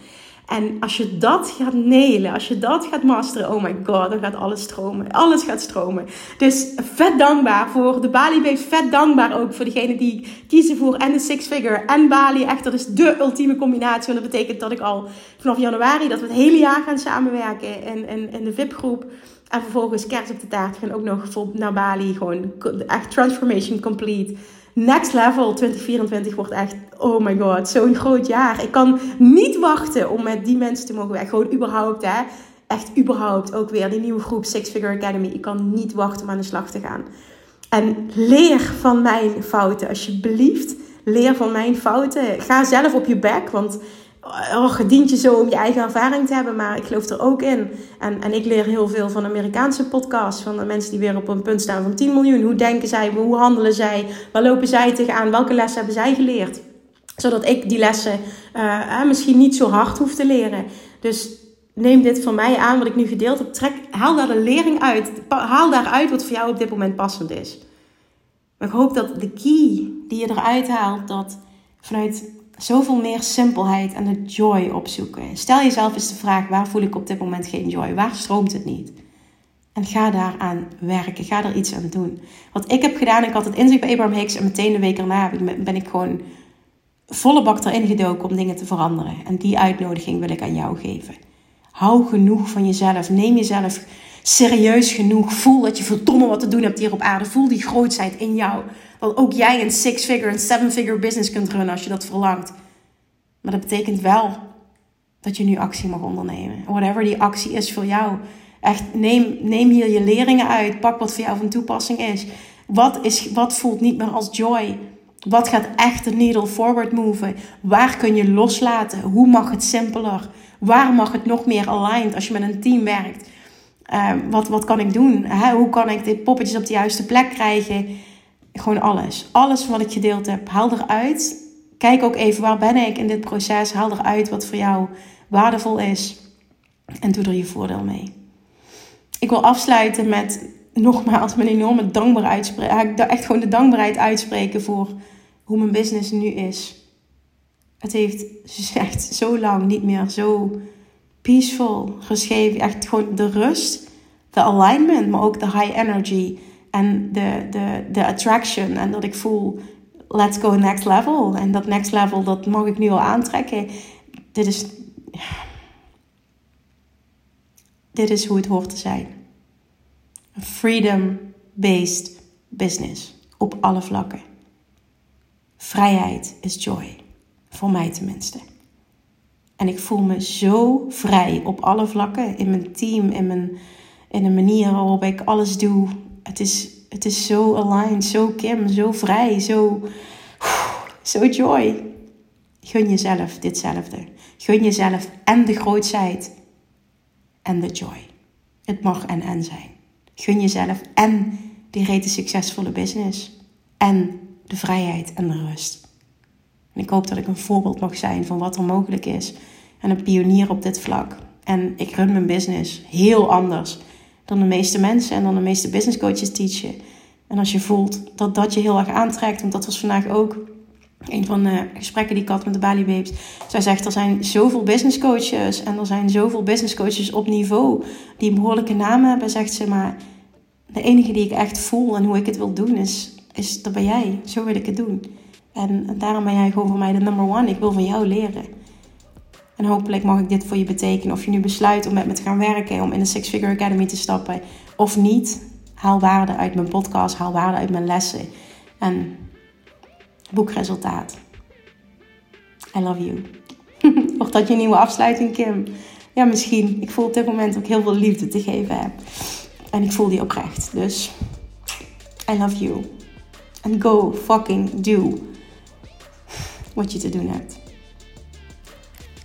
En als je dat gaat nelen, als je dat gaat masteren, oh my god, dan gaat alles stromen. Alles gaat stromen. Dus vet dankbaar voor de Bali Babes. Vet dankbaar ook voor degene die kiezen voor en de Six Figure en Bali. Echt, dat is de ultieme combinatie. En dat betekent dat ik al vanaf januari, dat we het hele jaar gaan samenwerken in, in, in de VIP-groep. En vervolgens kerst op de taart gaan ook nog naar Bali. Gewoon echt transformation complete next level 2024 wordt echt, oh my god, zo'n groot jaar. Ik kan niet wachten om met die mensen te mogen werken. Gewoon überhaupt, hè. Echt überhaupt ook weer die nieuwe groep Six Figure Academy. Ik kan niet wachten om aan de slag te gaan. En leer van mijn fouten, alsjeblieft. Leer van mijn fouten. Ga zelf op je bek, want oh, het dient je zo om je eigen ervaring te hebben, maar ik geloof er ook in. En, en ik leer heel veel van Amerikaanse podcasts, van de mensen die weer op een punt staan van 10 miljoen. Hoe denken zij, hoe handelen zij, waar lopen zij tegenaan, welke lessen hebben zij geleerd? Zodat ik die lessen uh, misschien niet zo hard hoef te leren. Dus neem dit van mij aan, wat ik nu gedeeld heb. Haal daar de lering uit. Haal daaruit wat voor jou op dit moment passend is. Maar ik hoop dat de key die je eruit haalt, dat vanuit zoveel meer simpelheid en de joy opzoeken. Stel jezelf eens de vraag: waar voel ik op dit moment geen joy? Waar stroomt het niet? En ga daaraan werken. Ga er iets aan doen. Wat ik heb gedaan, ik had het inzicht bij Abraham Hicks en meteen de week erna ben ik gewoon volle bak erin gedoken om dingen te veranderen. En die uitnodiging wil ik aan jou geven. Hou genoeg van jezelf. Neem jezelf serieus genoeg. Voel dat je verdomme wat te doen hebt hier op aarde. Voel die grootheid in jou. Dat ook jij een six-figure, een seven-figure business kunt runnen als je dat verlangt. Maar dat betekent wel dat je nu actie mag ondernemen. Whatever die actie is voor jou. Echt, neem, neem hier je leringen uit. Pak wat voor jou van toepassing is. Wat, is. wat voelt niet meer als joy? Wat gaat echt de needle forward moven? Waar kun je loslaten? Hoe mag het simpeler? Waar mag het nog meer aligned als je met een team werkt? Uh, wat, wat kan ik doen? Hoe kan ik dit poppetjes op de juiste plek krijgen? Gewoon alles. Alles wat ik gedeeld heb, haal eruit. Kijk ook even waar ben ik in dit proces. Haal eruit wat voor jou waardevol is. En doe er je voordeel mee. Ik wil afsluiten met nogmaals mijn enorme dankbaarheid. Echt gewoon de dankbaarheid uitspreken voor hoe mijn business nu is. Het heeft echt zo lang niet meer zo peaceful geschreven. Echt gewoon de rust, de alignment, maar ook de high energy en de, de, de attraction. En dat ik voel, let's go next level. En dat next level, dat mag ik nu al aantrekken. Dit is, dit is hoe het hoort te zijn. Een freedom-based business. Op alle vlakken. Vrijheid is joy. Voor mij tenminste. En ik voel me zo vrij op alle vlakken. In mijn team, in, mijn, in de manier waarop ik alles doe. Het is, het is zo aligned, zo Kim, zo vrij, zo, zo joy. Gun jezelf ditzelfde. Gun jezelf en de grootheid en de joy. Het mag en en zijn. Gun jezelf en die rete succesvolle business. En de vrijheid en de rust. En ik hoop dat ik een voorbeeld mag zijn van wat er mogelijk is. En een pionier op dit vlak. En ik run mijn business heel anders dan de meeste mensen en dan de meeste business coaches teachen. En als je voelt dat dat je heel erg aantrekt, want dat was vandaag ook een van de gesprekken die ik had met de Bali Babes. Zij zegt, er zijn zoveel business coaches en er zijn zoveel business coaches op niveau die een behoorlijke naam hebben, zegt ze. Maar de enige die ik echt voel en hoe ik het wil doen is, is dat ben jij. Zo wil ik het doen. En daarom ben jij gewoon voor mij de number one. Ik wil van jou leren. En hopelijk mag ik dit voor je betekenen. Of je nu besluit om met me te gaan werken, om in de Six Figure Academy te stappen of niet. Haal waarde uit mijn podcast, haal waarde uit mijn lessen. En boekresultaat. I love you. Wordt dat je nieuwe afsluiting, Kim? Ja, misschien. Ik voel op dit moment ook heel veel liefde te geven heb. En ik voel die oprecht. Dus I love you. And go fucking do wat je te doen hebt.